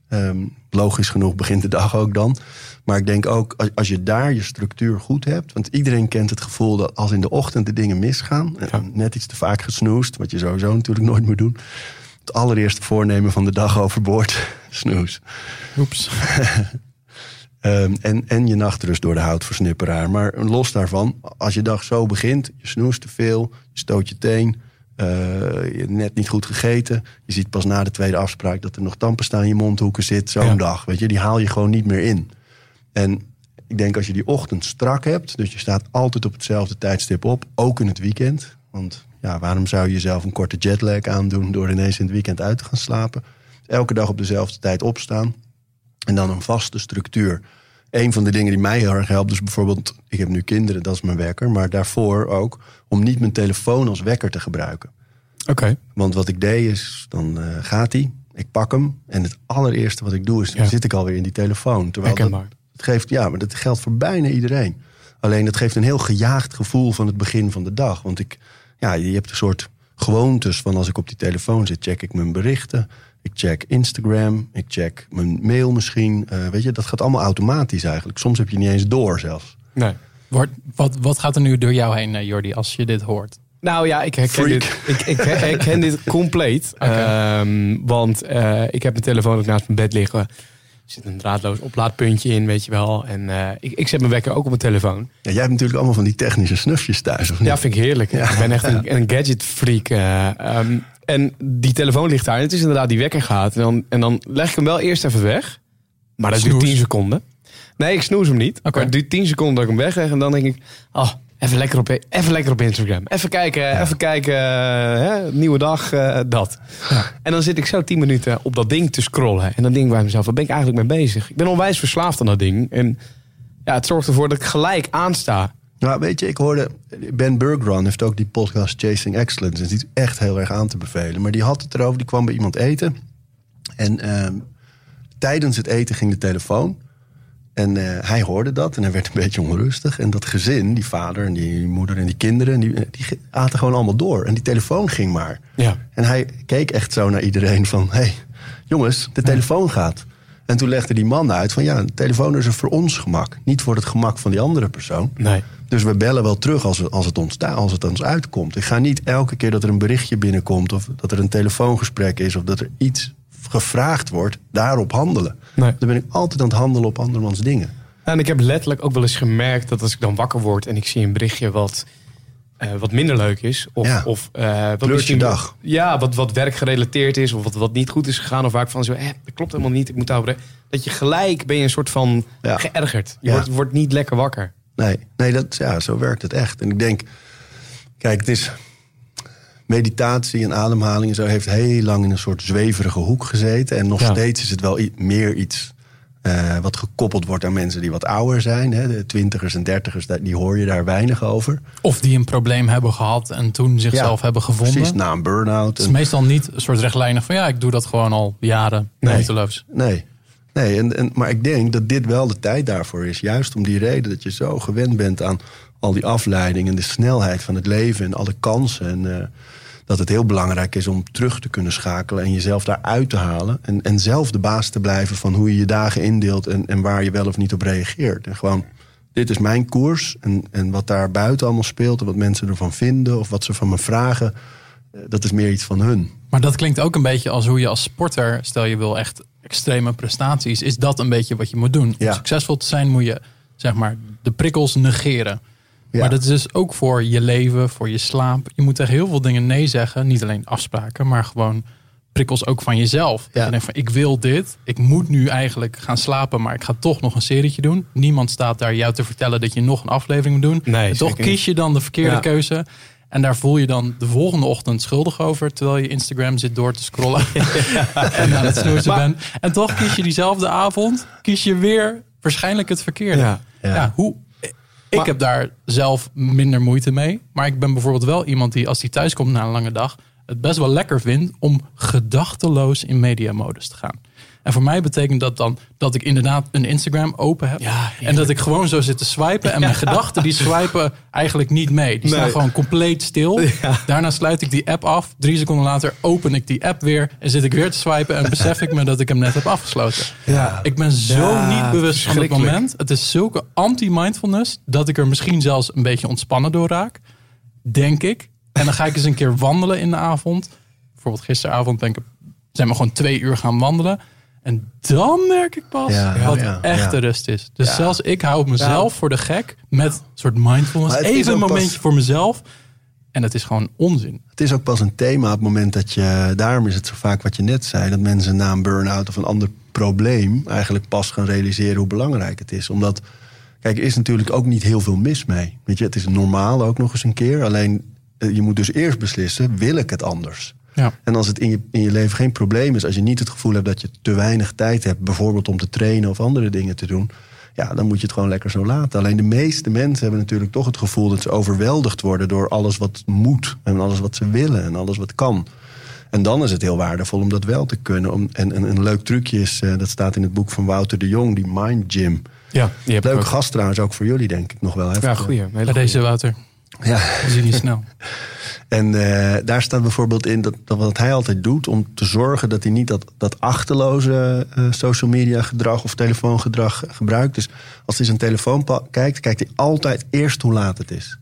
Ehm, logisch genoeg begint de dag ook dan. Maar ik denk ook, als- als je daar je structuur goed hebt. Want iedereen kent het gevoel dat als in de ochtend de dingen misgaan. en Net iets te vaak gesnoest, wat je sowieso natuurlijk nooit moet doen. Het allereerste voornemen van de dag overboord. Snoes. Oeps. Ehm, en, en je nachtrust door de houtversnipperaar. Maar los daarvan, als je dag zo begint, je snoest te veel, je stoot je teen, eh, je hebt net niet goed gegeten. Je ziet pas na de tweede afspraak dat er nog tandpasta in je mondhoeken zit. Zo'n Ja. dag, weet je, die haal je gewoon niet meer in. En ik denk als je die ochtend strak hebt, dus je staat altijd op hetzelfde tijdstip op, ook in het weekend. Want ja, waarom zou je jezelf een korte jetlag aandoen door ineens in het weekend uit te gaan slapen? Elke dag op dezelfde tijd opstaan. En dan een vaste structuur. Een van de dingen die mij heel erg helpt, dus bijvoorbeeld, ik heb nu kinderen, dat is mijn wekker, maar daarvoor ook om niet mijn telefoon als wekker te gebruiken. Oké. Want wat ik deed is, dan eh, gaat hij, ik pak hem en het allereerste wat ik doe is, dan Ja. zit ik alweer in die telefoon. Terwijl dat, het geeft, ja, maar dat geldt voor bijna iedereen. Alleen het geeft een heel gejaagd gevoel van het begin van de dag. Want ik, ja, je hebt een soort gewoontes van als ik op die telefoon zit, check ik mijn berichten. Ik check Instagram, ik check mijn mail misschien. Eh, weet je, dat gaat allemaal automatisch eigenlijk. Soms heb je niet eens door zelfs. Nee. Wordt, wat, wat gaat er nu door jou heen, eh, Jordi, als je dit hoort? Nou ja, ik herken, Freak. dit, ik, ik herken dit compleet. Ehm, want eh, ik heb mijn telefoon ook naast mijn bed liggen. Er zit een draadloos oplaadpuntje in, weet je wel. En eh, ik, ik zet mijn wekker ook op mijn telefoon. Ja, jij hebt natuurlijk allemaal van die technische snufjes thuis, of niet? Ja, vind ik heerlijk. Ik ben echt een, een gadget freak. eh, ehm, en die telefoon ligt daar. En het is inderdaad die wekker gaat. En dan, en dan leg ik hem wel eerst even weg. Maar dat duurt Snoes. 10 seconden. Nee, ik snoes hem niet. Oké. Het duurt 10 seconden dat ik hem wegleg. En dan denk ik, oh, even lekker op, even lekker op Instagram. Even kijken, even kijken. hè, nieuwe dag, eh, dat. En dan zit ik zo 10 minuten op dat ding te scrollen. En dan denk ik bij mezelf, waar ben ik eigenlijk mee bezig? Ik ben onwijs verslaafd aan dat ding. En ja, het zorgt ervoor dat ik gelijk aansta. Nou, weet je, ik hoorde... Ben Bergron heeft ook die podcast Chasing Excellence. En die is echt heel erg aan te bevelen. Maar die had het erover, die kwam bij iemand eten. En ehm, tijdens het eten ging de telefoon. En eh, hij hoorde dat en hij werd een beetje onrustig. En dat gezin, die vader en die moeder en die kinderen... die, die aten gewoon allemaal door. En die telefoon ging maar. Ja. En hij keek echt zo naar iedereen van... hé, hey, jongens, de telefoon gaat. En toen legde die man uit van... ja, de telefoon is er voor ons gemak. Niet voor het gemak van die andere persoon. Nee. Dus we bellen wel terug als, we, als, het ons, als het ons uitkomt. Ik ga niet elke keer dat er een berichtje binnenkomt... of dat er een telefoongesprek is... of dat er iets gevraagd wordt, daarop handelen. Nee. Dan ben ik altijd aan het handelen op andermans dingen. En ik heb letterlijk ook wel eens gemerkt dat als ik dan wakker word en ik zie een berichtje wat, eh, wat minder leuk is. Of, Ja. of eh, wat dag. Ja, wat, wat werkgerelateerd is of wat, wat niet goed is gegaan. Of waar ik van zo, eh, dat klopt helemaal niet. Ik moet daarover. Dat je gelijk ben je een soort van Ja. geërgerd. Je Ja. wordt, wordt niet lekker wakker. Nee, nee dat, ja, zo werkt het echt. En ik denk, kijk, het is meditatie en ademhaling en zo heeft heel lang in een soort zweverige hoek gezeten. En nog Ja. steeds is het wel meer iets eh, wat gekoppeld wordt aan mensen die wat ouder zijn. Hè. De twintigers en dertigers, die hoor je daar weinig over. Of die een probleem hebben gehad en toen zichzelf Ja, hebben gevonden. Precies, na een burn-out. Het is En- meestal niet een soort rechtlijnig van ja, ik doe dat gewoon al jaren Nee. Nee, nee en, en, maar ik denk dat dit wel de tijd daarvoor is. Juist om die reden dat je zo gewend bent aan al die afleiding en de snelheid van het leven en alle kansen. En eh, dat het heel belangrijk is om terug te kunnen schakelen en jezelf daaruit te halen. En, en zelf de baas te blijven van hoe je je dagen indeelt en, en waar je wel of niet op reageert. En gewoon, dit is mijn koers. En, en wat daar buiten allemaal speelt en wat mensen ervan vinden of wat ze van me vragen, eh, dat is meer iets van hun. Maar dat klinkt ook een beetje als hoe je als sporter, stel je wil echt extreme prestaties, is dat een beetje wat je moet doen. Ja. Om succesvol te zijn moet je zeg maar de prikkels negeren. Ja. Maar dat is dus ook voor je leven, voor je slaap. Je moet tegen heel veel dingen nee zeggen. Niet alleen afspraken, maar gewoon prikkels ook van jezelf. Ja. je denkt van ik wil dit. Ik moet nu eigenlijk gaan slapen, maar ik ga toch nog een serietje doen. Niemand staat daar jou te vertellen dat je nog een aflevering moet doen. Nee, en toch kies je dan de verkeerde Ja. keuze. En daar voel je dan de volgende ochtend schuldig over. Terwijl je Instagram zit door te scrollen. en aan het snoezen bent. En toch kies je diezelfde avond. Kies je weer waarschijnlijk het verkeerde. Ja. Ja. Ja. hoe, ik Maar- heb daar zelf minder moeite mee. Maar ik ben bijvoorbeeld wel iemand die als hij thuis komt na een lange dag... het best wel lekker vindt om gedachteloos in mediamodus te gaan. En voor mij betekent dat dan dat ik inderdaad een Instagram open heb. Ja, en dat ik gewoon zo zit te swipen. En mijn gedachten die swipen eigenlijk niet mee. Die staan gewoon compleet stil. Daarna sluit ik die app af. Drie seconden later open ik die app weer. En zit ik weer te swipen. En besef ik me dat ik hem net heb afgesloten. Ja. Ik ben zo niet bewust van het moment. Het is zulke anti-mindfulness dat ik er misschien zelfs een beetje ontspannen door raak. Denk ik. En dan ga ik eens een keer wandelen in de avond. Bijvoorbeeld gisteravond ben ik, zijn we gewoon twee uur gaan wandelen. En dan merk ik pas Ja, wat ja, echte ja. rust is. Dus zelfs ik hou mezelf voor de gek met een soort mindfulness. Even een pas- momentje voor mezelf. En het is gewoon onzin. Het is ook pas een thema op het moment dat je... Daarom is het zo vaak wat je net zei... dat mensen na een burn-out of een ander probleem... eigenlijk pas gaan realiseren hoe belangrijk het is. Omdat, kijk, er is natuurlijk ook niet heel veel mis mee. Weet je, het is normaal ook nog eens een keer. Alleen, eh, je moet dus eerst beslissen, wil ik het anders? Ja. En als het in je, in je leven geen probleem is... als je niet het gevoel hebt dat je te weinig tijd hebt... bijvoorbeeld om te trainen of andere dingen te doen... ja, dan moet je het gewoon lekker zo laten. Alleen de meeste mensen hebben natuurlijk toch het gevoel... dat ze overweldigd worden door alles wat moet... en alles wat ze willen en alles wat kan. En dan is het heel waardevol om dat wel te kunnen. Om, en, en een leuk trucje is, eh, dat staat in het boek van Wouter de Jong... die Mind Gym. Ja, die Leuk gast trouwens, ook voor jullie denk ik nog wel. Hè? Ja, goeie. Hele Bij goeie. deze Wouter. Ja. We zien niet snel. En eh, daar staat bijvoorbeeld in dat, dat wat hij altijd doet om te zorgen dat hij niet dat, dat achterloze eh, social media gedrag of telefoongedrag gebruikt. Dus als hij zijn telefoon kijkt, kijkt hij altijd eerst hoe laat het is.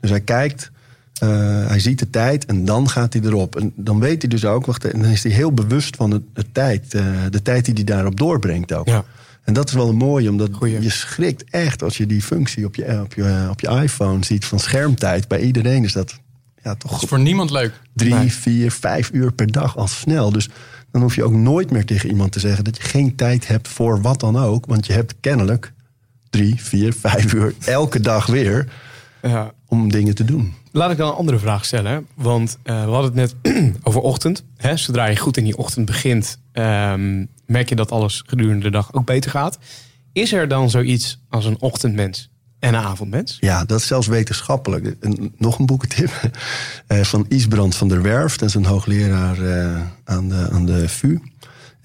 Dus hij kijkt, eh, hij ziet de tijd en dan gaat hij erop. En dan weet hij dus ook, wacht, en dan is hij heel bewust van de, de tijd, de tijd die hij daarop doorbrengt ook. Ja. En dat is wel een mooie, omdat Goeie. je schrikt echt als je die functie op je, op, je, op je iPhone ziet van schermtijd. Bij iedereen is dat ja, toch Dat is voor niemand leuk. drie, Nee. vier, vijf uur per dag al snel. Dus dan hoef je ook nooit meer tegen iemand te zeggen dat je geen tijd hebt voor wat dan ook. Want je hebt kennelijk drie, vier, vijf uur elke dag weer Ja. om dingen te doen. Laat ik dan een andere vraag stellen. Want eh, we hadden het net over ochtend. Hè? Zodra je goed in die ochtend begint, ehm, merk je dat alles gedurende de dag ook beter gaat. Is er dan zoiets als een ochtendmens en een avondmens? Ja, dat is zelfs wetenschappelijk. Nog een boekentip eh, van Isbrand van der Werf. Dat is een hoogleraar eh, aan, de, aan de VU.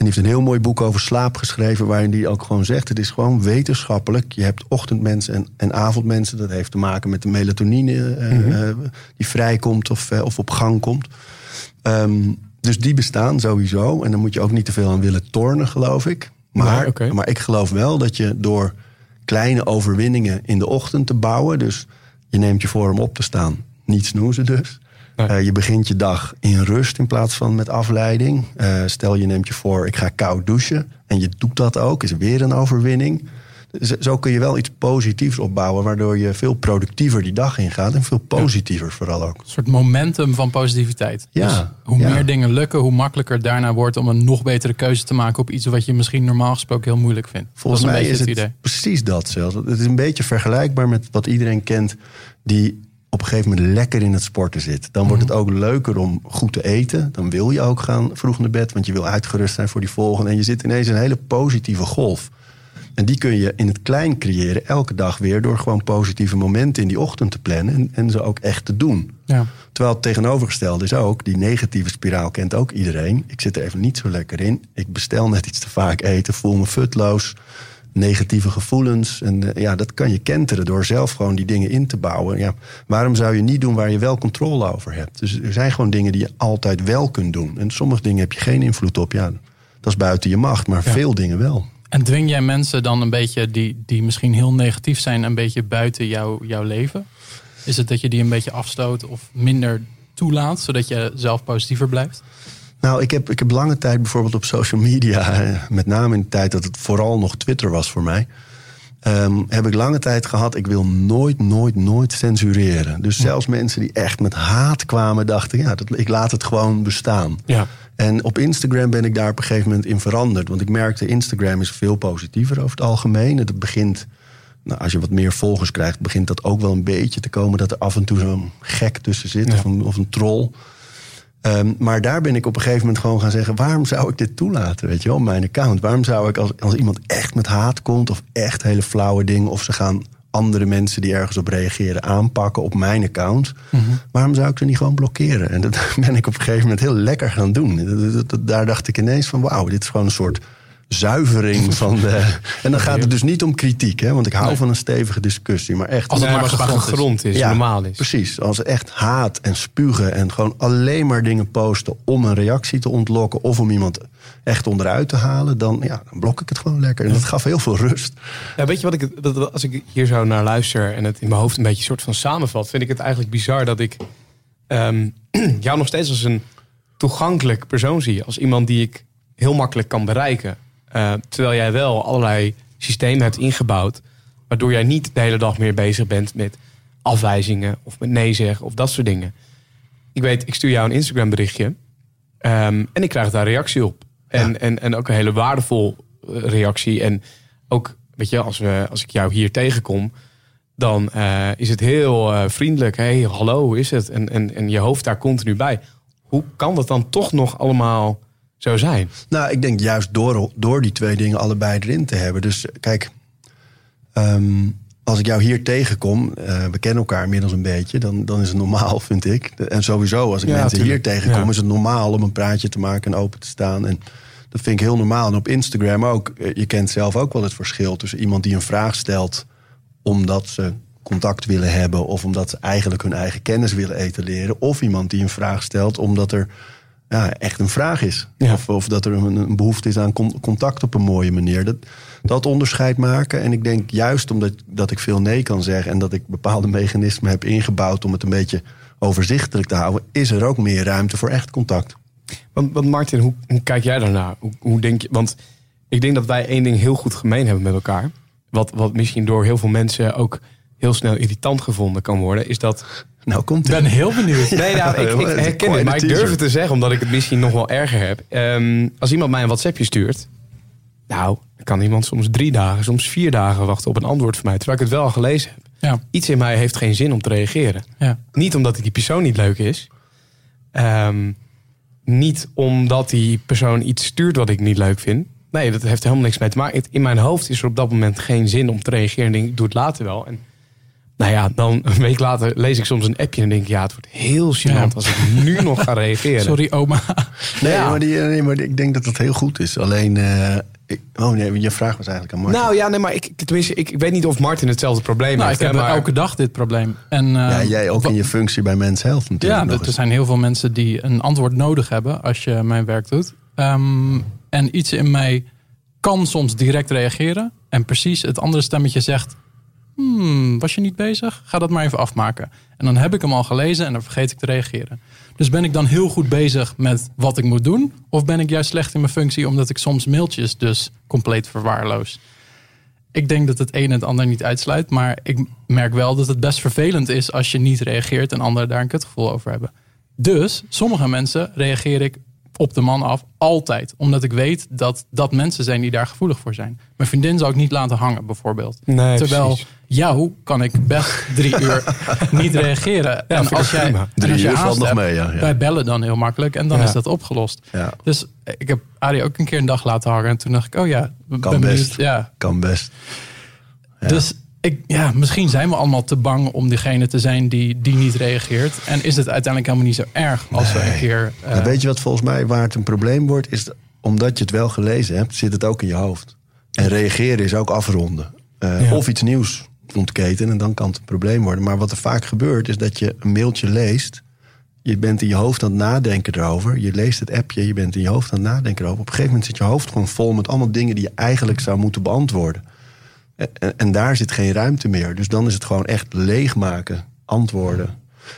En die heeft een heel mooi boek over slaap geschreven... waarin hij ook gewoon zegt, het is gewoon wetenschappelijk. Je hebt ochtendmensen en, en avondmensen. Dat heeft te maken met de melatonine eh, eh, die vrijkomt of, eh, of op gang komt. Ehm, dus die bestaan sowieso. En daar moet je ook niet te veel aan willen tornen, geloof ik. Maar, maar ik geloof wel dat je door kleine overwinningen in de ochtend te bouwen... dus je neemt je voor om op te staan, niet snoezen dus... Eh, je begint je dag in rust in plaats van met afleiding. Eh, stel je neemt je voor, ik ga koud douchen. En je doet dat ook, is weer een overwinning. Z- Zo kun je wel iets positiefs opbouwen... waardoor je veel productiever die dag ingaat. En veel positiever vooral ook. Een soort momentum van positiviteit. Ja, Dus hoe ja. meer dingen lukken, hoe makkelijker het daarna wordt om een nog betere keuze te maken op iets wat je misschien normaal gesproken heel moeilijk vindt. Volgens is mij is het idee. precies dat zelfs. Het is een beetje vergelijkbaar met wat iedereen kent... die op een gegeven moment lekker in het sporten zit. Dan wordt Mhm. het ook leuker om goed te eten. Dan wil je ook gaan vroeg naar bed... want je wil uitgerust zijn voor die volgende. En je zit ineens in een hele positieve golf. En die kun je in het klein creëren elke dag weer... door gewoon positieve momenten in die ochtend te plannen... en, en ze ook echt te doen. Ja. Terwijl het tegenovergestelde is ook, die negatieve spiraal kent ook iedereen. Ik zit er even niet zo lekker in. Ik bestel net iets te vaak eten, voel me futloos. Negatieve gevoelens. En eh, ja, dat kan je kenteren door zelf gewoon die dingen in te bouwen. Ja, waarom zou je niet doen waar je wel controle over hebt? Dus er zijn gewoon dingen die je altijd wel kunt doen. En sommige dingen heb je geen invloed op. Ja, dat is buiten je macht, maar Ja. veel dingen wel. En dwing jij mensen dan een beetje die, die misschien heel negatief zijn, een beetje buiten jou, jouw leven? Is het dat je die een beetje afstoot of minder toelaat, zodat je zelf positiever blijft? Nou, ik heb, ik heb lange tijd bijvoorbeeld op social media, eh, met name in de tijd dat het vooral nog Twitter was voor mij, ehm, heb ik lange tijd gehad, ik wil nooit, nooit, nooit censureren. Dus zelfs mensen die echt met haat kwamen, dachten, ja, dat, ik laat het gewoon bestaan. Ja. En op Instagram ben ik daar op een gegeven moment in veranderd. Want ik merkte, Instagram is veel positiever over het algemeen. Het begint, nou, als je wat meer volgers krijgt, begint dat ook wel een beetje te komen dat er af en toe zo'n gek tussen zit Ja. of, een, of een troll. Ehm, maar daar ben ik op een gegeven moment gewoon gaan zeggen: waarom zou ik dit toelaten? Weet je wel, op mijn account. Waarom zou ik als, als iemand echt met haat komt of echt hele flauwe dingen, of ze gaan andere mensen die ergens op reageren aanpakken op mijn account. Waarom zou ik ze niet gewoon blokkeren? En dat ben ik op een gegeven moment heel lekker gaan doen. Dat- dat- dat- Daar dacht ik ineens van wauw, dit is gewoon een soort zuivering van de. En dan gaat het dus niet om kritiek, hè? Want ik hou Nee. van een stevige discussie. Maar echt. Als het Nee, maar maar gegrond is. is, Ja, normaal is. Precies. Als echt haat en spugen en gewoon alleen maar dingen posten om een reactie te ontlokken of om iemand echt onderuit te halen, dan, ja, dan blok ik het gewoon lekker. En dat gaf heel veel rust. Ja, weet je wat ik, dat- als ik hier zo naar luister en het in mijn hoofd een beetje soort van samenvat, vind ik het eigenlijk bizar dat ik ehm, jou nog steeds als een toegankelijk persoon zie. Als iemand die ik heel makkelijk kan bereiken. Eh, terwijl jij wel allerlei systemen hebt ingebouwd, waardoor jij niet de hele dag meer bezig bent met afwijzingen of met nee zeggen of dat soort dingen. Ik weet, ik stuur jou een Instagram berichtje ehm, en ik krijg daar reactie op. En, en, en ook een hele waardevol eh, reactie. En ook, weet je, als, we, als ik jou hier tegenkom, dan eh, is het heel vriendelijk. hey, hallo, hoe is het? En, en, en je hoofd daar continu bij. Hoe kan dat dan toch nog allemaal zo zijn? Nou, ik denk juist door, door die twee dingen allebei erin te hebben. Dus kijk, ehm, als ik jou hier tegenkom, eh, we kennen elkaar inmiddels een beetje, dan, dan is het normaal, vind ik. En sowieso, als ik Ja, mensen tuurlijk. hier tegenkom, Ja. is het normaal om een praatje te maken en open te staan. En dat vind ik heel normaal. En op Instagram ook. Eh, Je kent zelf ook wel het verschil tussen iemand die een vraag stelt omdat ze contact willen hebben of omdat ze eigenlijk hun eigen kennis willen etaleren. Of iemand die een vraag stelt omdat er ja, echt een vraag is. Ja. Of, of dat er een, een behoefte is aan con- contact op een mooie manier. Dat, dat onderscheid maken. En ik denk juist omdat dat ik veel nee kan zeggen... en dat ik bepaalde mechanismen heb ingebouwd... om het een beetje overzichtelijk te houden... is er ook meer ruimte voor echt contact. Want, want Martin, hoe, hoe kijk jij daarnaar? Hoe, hoe denk je? Want ik denk dat wij één ding heel goed gemeen hebben met elkaar. Wat, wat misschien door heel veel mensen ook heel snel irritant gevonden kan worden, is dat. Nou, komt Ik ben heel benieuwd. Nee, nou, ik, ik herken het, maar ik durf het te zeggen omdat ik het misschien nog wel erger heb. Ehm, als iemand mij een WhatsAppje stuurt, nou, dan kan iemand soms drie dagen, soms vier dagen wachten op een antwoord van mij, terwijl ik het wel al gelezen heb. Ja, Iets in mij heeft geen zin om te reageren. ja. Niet omdat die persoon niet leuk is. Ehm, niet omdat die persoon iets stuurt wat ik niet leuk vind. Nee, dat heeft helemaal niks mee te maken. Het- In mijn hoofd is er op dat moment geen zin om te reageren. En denk, ik doe het later wel. En nou ja, dan een week later lees ik soms een appje en denk ik, ja, het wordt heel gênant Ja. als ik nu nog ga reageren. Sorry, oma. Nee, Ja. maar, die, nee, maar ik denk dat dat heel goed is. Alleen, eh, ik, oh nee, je vraag was eigenlijk aan Martin. Nou ja, nee, maar ik, tenminste, ik, ik weet niet of Martin hetzelfde probleem Nou, ik heeft. heb hè, maar, elke dag dit probleem. En, eh, ja, jij ook in je functie bij Mens Health natuurlijk. Ja, nog er eens. zijn heel veel mensen die een antwoord nodig hebben als je mijn werk doet. Ehm, en iets in mij kan soms direct reageren. En precies het andere stemmetje zegt: hmm, Was je niet bezig? Ga dat maar even afmaken. En dan heb ik hem al gelezen en dan vergeet ik te reageren. Dus ben ik dan heel goed bezig met wat ik moet doen? Of ben ik juist slecht in mijn functie omdat ik soms mailtjes dus compleet verwaarloos? Ik denk dat het een en het ander niet uitsluit. Maar ik merk wel dat het best vervelend is als je niet reageert en anderen daar een kutgevoel over hebben. Dus sommige mensen reageer ik op de man af altijd. Omdat ik weet dat dat mensen zijn die daar gevoelig voor zijn. Mijn vriendin zou ik niet laten hangen bijvoorbeeld. Nee, Terwijl precies. jou kan ik best drie uur niet reageren. en als jij, prima. en Drie als uur valt nog mee, ja, ja. Wij bellen dan heel makkelijk en dan Ja. is dat opgelost. Ja. Dus ik heb Arie ook een keer een dag laten hangen. En toen dacht ik, oh ja, ben Kan benieuwd. best. Ja, Kan best. dus ik, ja, misschien zijn we allemaal te bang om degene te zijn die, die niet reageert. En is het uiteindelijk helemaal niet zo erg als we een keer. eh, weet je wat volgens mij waar het een probleem wordt? Is dat omdat je het wel gelezen hebt, zit het ook in je hoofd. En reageren is ook afronden. Eh, Ja. Of iets nieuws ontketenen en dan kan het een probleem worden. Maar wat er vaak gebeurt is dat je een mailtje leest. Je bent in je hoofd aan het nadenken erover. Je leest het appje, je bent in je hoofd aan het nadenken erover. Op een gegeven moment zit je hoofd gewoon vol met allemaal dingen die je eigenlijk zou moeten beantwoorden. En, en- daar zit geen ruimte meer. Dus dan is het gewoon echt leegmaken, antwoorden.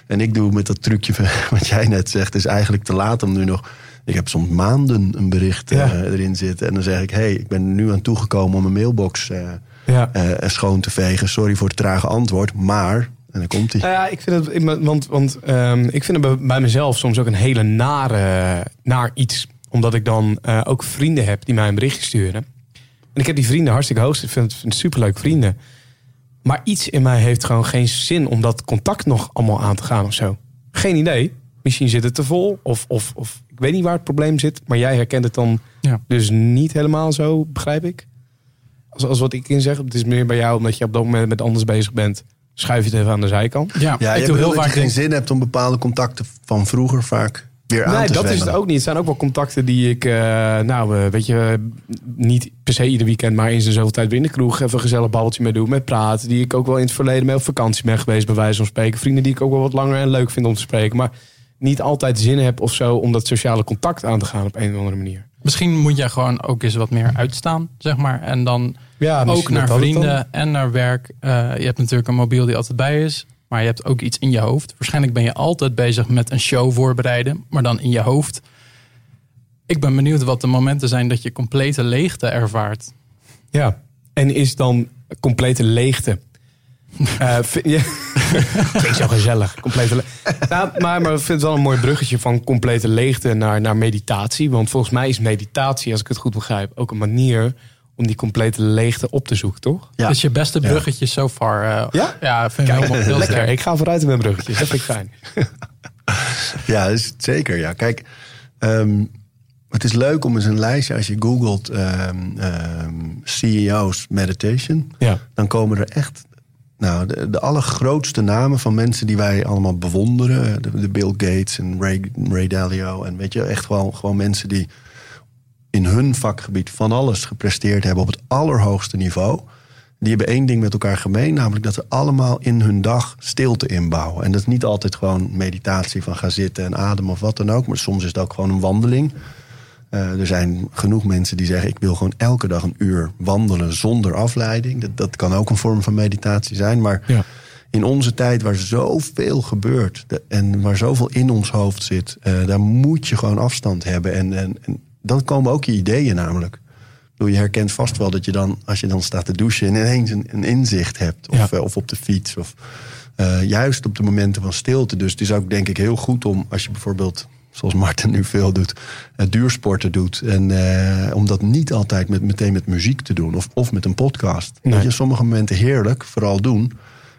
En ik doe met dat trucje van wat jij net zegt, is eigenlijk te laat om nu nog. Ik heb soms maanden een bericht eh, erin zitten. En dan zeg ik: hé, hey, ik ben nu aan toegekomen om mijn mailbox eh, Ja. eh, schoon te vegen. Sorry voor het trage antwoord, maar. En dan komt hij. Nou ja, ik vind het, want, want ehm, ik vind het bij, bij mezelf soms ook een hele nare, naar iets. Omdat ik dan ook vrienden heb die mij een berichtje sturen. En ik heb die vrienden hartstikke hoog. Ik vind het, superleuk vrienden. Maar iets in mij heeft gewoon geen zin om dat contact nog allemaal aan te gaan of zo. Geen idee. misschien zit het te vol. Of, of, of ik weet niet waar het probleem zit. Maar jij herkent het dan Ja. dus niet helemaal zo, begrijp ik? Als, als wat ik in zeg, het is meer bij jou omdat je op dat moment met anders bezig bent. Schuif je het even aan de zijkant. Ja, Ja, ik je doe heel dat vaak je geen zin hebt om bepaalde contacten van vroeger vaak weer aan Nee, te dat is het ook niet. Het zijn ook wel contacten die ik, eh, nou, eh, weet je, niet per se ieder weekend, maar eens in zoveel tijd weer in de kroeg even een gezellig babbeltje mee doen, met praten. Die ik ook wel in het verleden mee op vakantie ben geweest, bij wijze van spreken. Vrienden die ik ook wel wat langer en leuk vind om te spreken. Maar niet altijd zin heb of zo om dat sociale contact aan te gaan op een of andere manier. Misschien moet jij gewoon ook eens wat meer uitstaan, zeg maar. En dan Ja, ook naar vrienden en naar werk. Eh, je hebt natuurlijk een mobiel die altijd bij is. Maar je hebt ook iets in je hoofd. Waarschijnlijk ben je altijd bezig met een show voorbereiden. Maar dan in je hoofd. Ik ben benieuwd wat de momenten zijn dat je complete leegte ervaart. Ja, en is dan complete leegte. Eh, vind je... Klinkt zo gezellig. Complete le- nou, maar, maar ik vind het wel een mooi bruggetje van complete leegte naar, naar meditatie. Want volgens mij is meditatie, als ik het goed begrijp, ook een manier om die complete leegte op te zoeken, toch? Ja. Dus je beste bruggetje so far. eh, Ja? Ja, vind ik helemaal heel Lekker. sterk. Ik ga vooruit in mijn bruggetjes. Dat vind ik fijn. Ja, is het zeker. Ja. Kijk, ehm, het is leuk om eens een lijstje, als je googelt ehm, ehm, CEO's meditation, Ja. dan komen er echt nou, de, de allergrootste namen van mensen die wij allemaal bewonderen. De, de Bill Gates en Ray, Ray Dalio. En weet je, echt wel gewoon mensen die in hun vakgebied van alles gepresteerd hebben op het allerhoogste niveau. Die hebben één ding met elkaar gemeen, namelijk dat ze allemaal in hun dag stilte inbouwen. En dat is niet altijd gewoon meditatie van gaan zitten en ademen of wat dan ook, maar soms is het ook gewoon een wandeling. Eh, er zijn genoeg mensen die zeggen: Ik wil gewoon elke dag een uur wandelen zonder afleiding. Dat, dat kan ook een vorm van meditatie zijn. Maar Ja. in onze tijd waar zoveel gebeurt de- en waar zoveel in ons hoofd zit, eh, daar moet je gewoon afstand hebben. En, en, en dan komen ook je ideeën namelijk. Bedoel, Je herkent vast wel dat je dan, als je dan staat te douchen, ineens een, een inzicht hebt. Of, Ja. eh, of op de fiets. Of eh, juist op de momenten van stilte. Dus het is ook denk ik heel goed om, als je bijvoorbeeld, zoals Martin nu veel doet, eh, duursporten doet. En om dat niet altijd met, meteen met muziek te doen. Of, of met een podcast. Nee. Dat je sommige momenten heerlijk, vooral doen.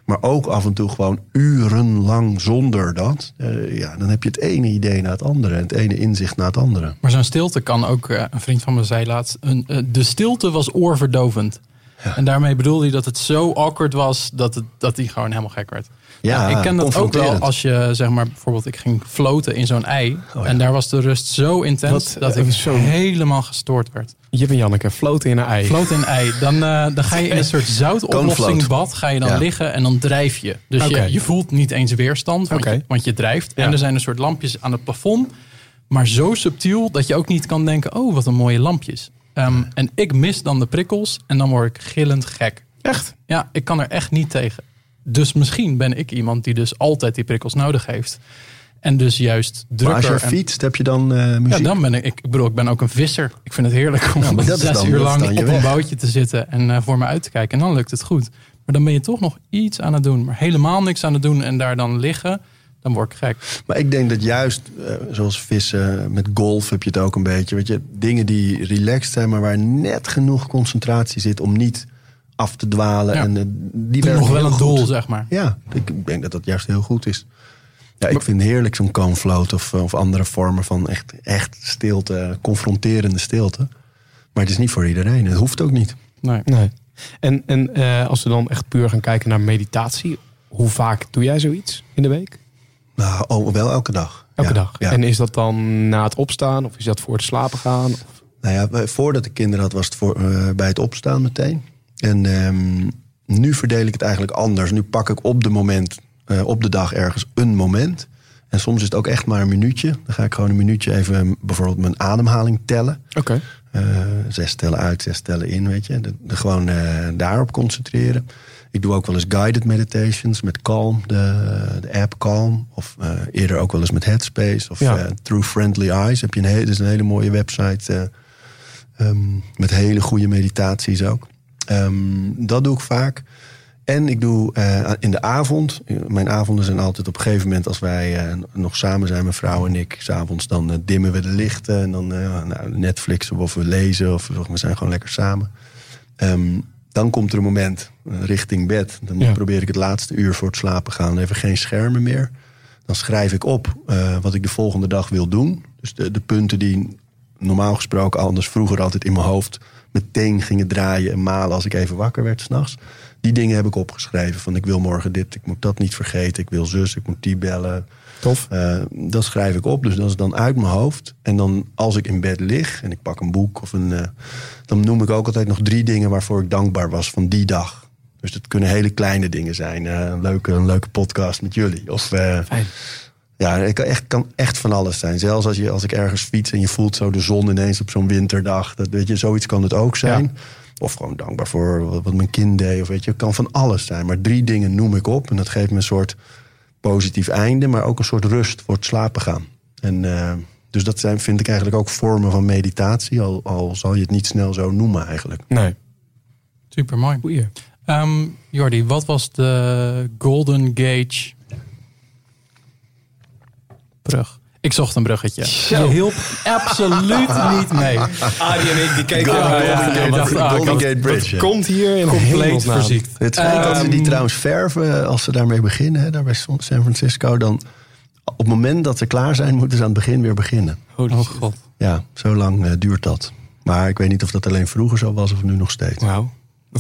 Maar ook af en toe gewoon urenlang zonder dat. eh, ja, dan heb je het ene idee na het andere. En het ene inzicht na het andere. Maar zo'n stilte kan ook, eh, een vriend van me zei laatst, een, eh, de stilte was oorverdovend. En daarmee bedoelde hij dat het zo awkward was dat, het, dat hij gewoon helemaal gek werd. Ja, ik ken dat ook wel als je, zeg maar, bijvoorbeeld ik ging floten in zo'n ei. Oh ja. En daar was de rust zo intens dat eh, ik zo- helemaal gestoord werd. Jip en Janneke floten in een ei. Floten in een ei, dan, eh, dan ga je in een soort zoutoplossing ga je dan Ja. liggen en dan drijf je. Dus je, je voelt niet eens weerstand, want, je, want je drijft. En er zijn een soort lampjes aan het plafond. Maar zo subtiel dat je ook niet kan denken, oh wat een mooie lampjes. Ehm, en ik mis dan de prikkels en dan word ik gillend gek. Echt? Ja, ik kan er echt niet tegen. Dus misschien ben ik iemand die dus altijd die prikkels nodig heeft. En dus juist Maar drukker. als je fietst, heb je dan eh, muziek? ja, dan ben ik, ik bedoel, ik ben ook een visser. Ik vind het heerlijk om maar dat zes dan- uur lang op een bootje te zitten en eh, voor me uit te kijken. En dan lukt het goed. Maar dan ben je toch nog iets aan het doen. Maar helemaal niks aan het doen en daar dan liggen, dan word ik gek. Maar ik denk dat juist, eh, zoals vissen, met golf heb je het ook een beetje. Weet je, dingen die relaxed zijn, maar waar net genoeg concentratie zit om niet af te dwalen. Ja. En, eh, die werken nog wel een goed. doel, zeg maar. Ja, ik denk dat dat juist heel goed is. Ja, ik vind heerlijk zo'n calmfloat of, of andere vormen van echt, echt stilte, confronterende stilte. Maar het is niet voor iedereen. Het hoeft ook niet. Nee. Nee. En, en eh, als we dan echt puur gaan kijken naar meditatie. Hoe vaak doe jij zoiets in de week? Nou, oh, wel elke dag. Elke Ja, dag. Ja. En is dat dan na het opstaan? Of is dat voor het slapen gaan? Of- Nou ja, voordat ik kinderen had, was het voor, eh, bij het opstaan meteen. En ehm, nu verdeel ik het eigenlijk anders. Nu pak ik op de moment, eh, op de dag ergens een moment. En soms is het ook echt maar een minuutje. Dan ga ik gewoon een minuutje even bijvoorbeeld mijn ademhaling tellen. Oké. Eh, zes tellen uit, zes tellen in, weet je. De, de gewoon eh, daarop concentreren. Ik doe ook wel eens guided meditations met Calm, de, de app Calm. Of eerder ook wel eens met Headspace. Of Ja. Through Friendly Eyes heb je een, hele, dat is een hele mooie website. eh, ehm, met hele goede meditaties ook. Ehm, dat doe ik vaak. En ik doe eh, in de avond. Mijn avonden zijn altijd op een gegeven moment als wij eh, nog samen zijn, mijn vrouw en ik. S'avonds dan eh, dimmen we de lichten. En dan eh, nou, Netflix of we lezen. Of we zijn gewoon lekker samen. Ehm, dan komt er een moment eh, richting bed. Dan Ja. probeer ik het laatste uur voor het slapen gaan. Even geen schermen meer. Dan schrijf ik op eh, wat ik de volgende dag wil doen. Dus de, de punten die normaal gesproken anders vroeger altijd in mijn hoofd meteen gingen draaien en malen als ik even wakker werd s'nachts. Die dingen heb ik opgeschreven. Van ik wil morgen dit, ik moet dat niet vergeten. Ik wil zus, ik moet die bellen. Tof. Uh, dat schrijf ik op. Dus dat is dan uit mijn hoofd. En dan als ik in bed lig en ik pak een boek of een. Uh, dan noem ik ook altijd nog drie dingen waarvoor ik dankbaar was van die dag. Dus dat kunnen hele kleine dingen zijn. Uh, een, leuke, een leuke podcast met jullie. Of, Fijn. Ja, het kan echt, kan echt van alles zijn. Zelfs als, je, als ik ergens fiets en je voelt zo de zon ineens op zo'n winterdag. Dat, weet je, zoiets kan het ook zijn. Ja. Of gewoon dankbaar voor wat, wat mijn kind deed. Of weet je, het kan van alles zijn. Maar drie dingen noem ik op. En dat geeft me een soort positief einde, maar ook een soort rust voor het slapen gaan. En uh, dus dat zijn, vind ik eigenlijk ook vormen van meditatie, al, al zal je het niet snel zo noemen eigenlijk. Nee. Super mooi. Um, Jordi, wat was de Golden Gate brug? Ik zocht een bruggetje. Zo. Je hielp absoluut niet mee. Arie en ik die keken Golden aan. Gate, Ja, Golden ah, Gate Bridge. ja. Komt hier in Compleet verziekt. Het schijnt dat ze die Ehm, trouwens verven als ze daarmee beginnen, hè, daar bij San Francisco. Dan op het moment dat ze klaar zijn, moeten ze aan het begin weer beginnen. Holy Oh god. Ja, zo lang eh, duurt dat. Maar ik weet niet of dat alleen vroeger zo was of nu nog steeds. Wauw.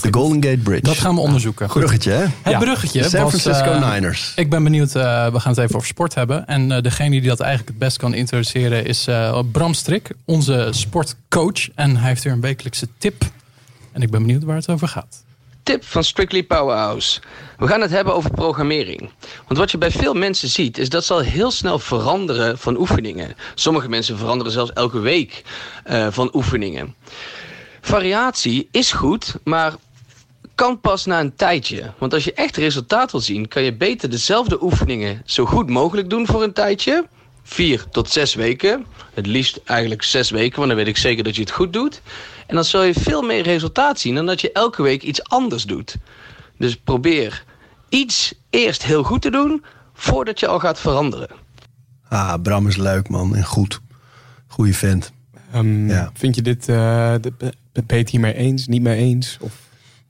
De Golden Gate Bridge. Dat gaan we onderzoeken. Bruggetje, hè? Het Ja. bruggetje De San was, Francisco eh, Niners. Ik ben benieuwd, eh, we gaan het even over sport hebben. En eh, degene die dat eigenlijk het best kan introduceren is eh, Bram Strik, onze sportcoach. En hij heeft weer een wekelijkse tip. En ik ben benieuwd waar het over gaat. Tip van Strictly Powerhouse. We gaan het hebben over programmering. Want wat je bij veel mensen ziet, is dat ze al heel snel veranderen van oefeningen. Sommige mensen veranderen zelfs elke week eh, van oefeningen. Variatie is goed, maar kan pas na een tijdje. Want als je echt resultaat wil zien, kan je beter dezelfde oefeningen zo goed mogelijk doen voor een tijdje. Vier tot zes weken. Het liefst eigenlijk zes weken, want dan weet ik zeker dat je het goed doet. En dan zul je veel meer resultaat zien dan dat je elke week iets anders doet. Dus probeer iets eerst heel goed te doen voordat je al gaat veranderen. Ah, Bram is leuk, man. En goed. Goeie vent. Ehm, Ja. Vind je dit, eh, de- ben je het hiermee eens, niet mee eens? Of,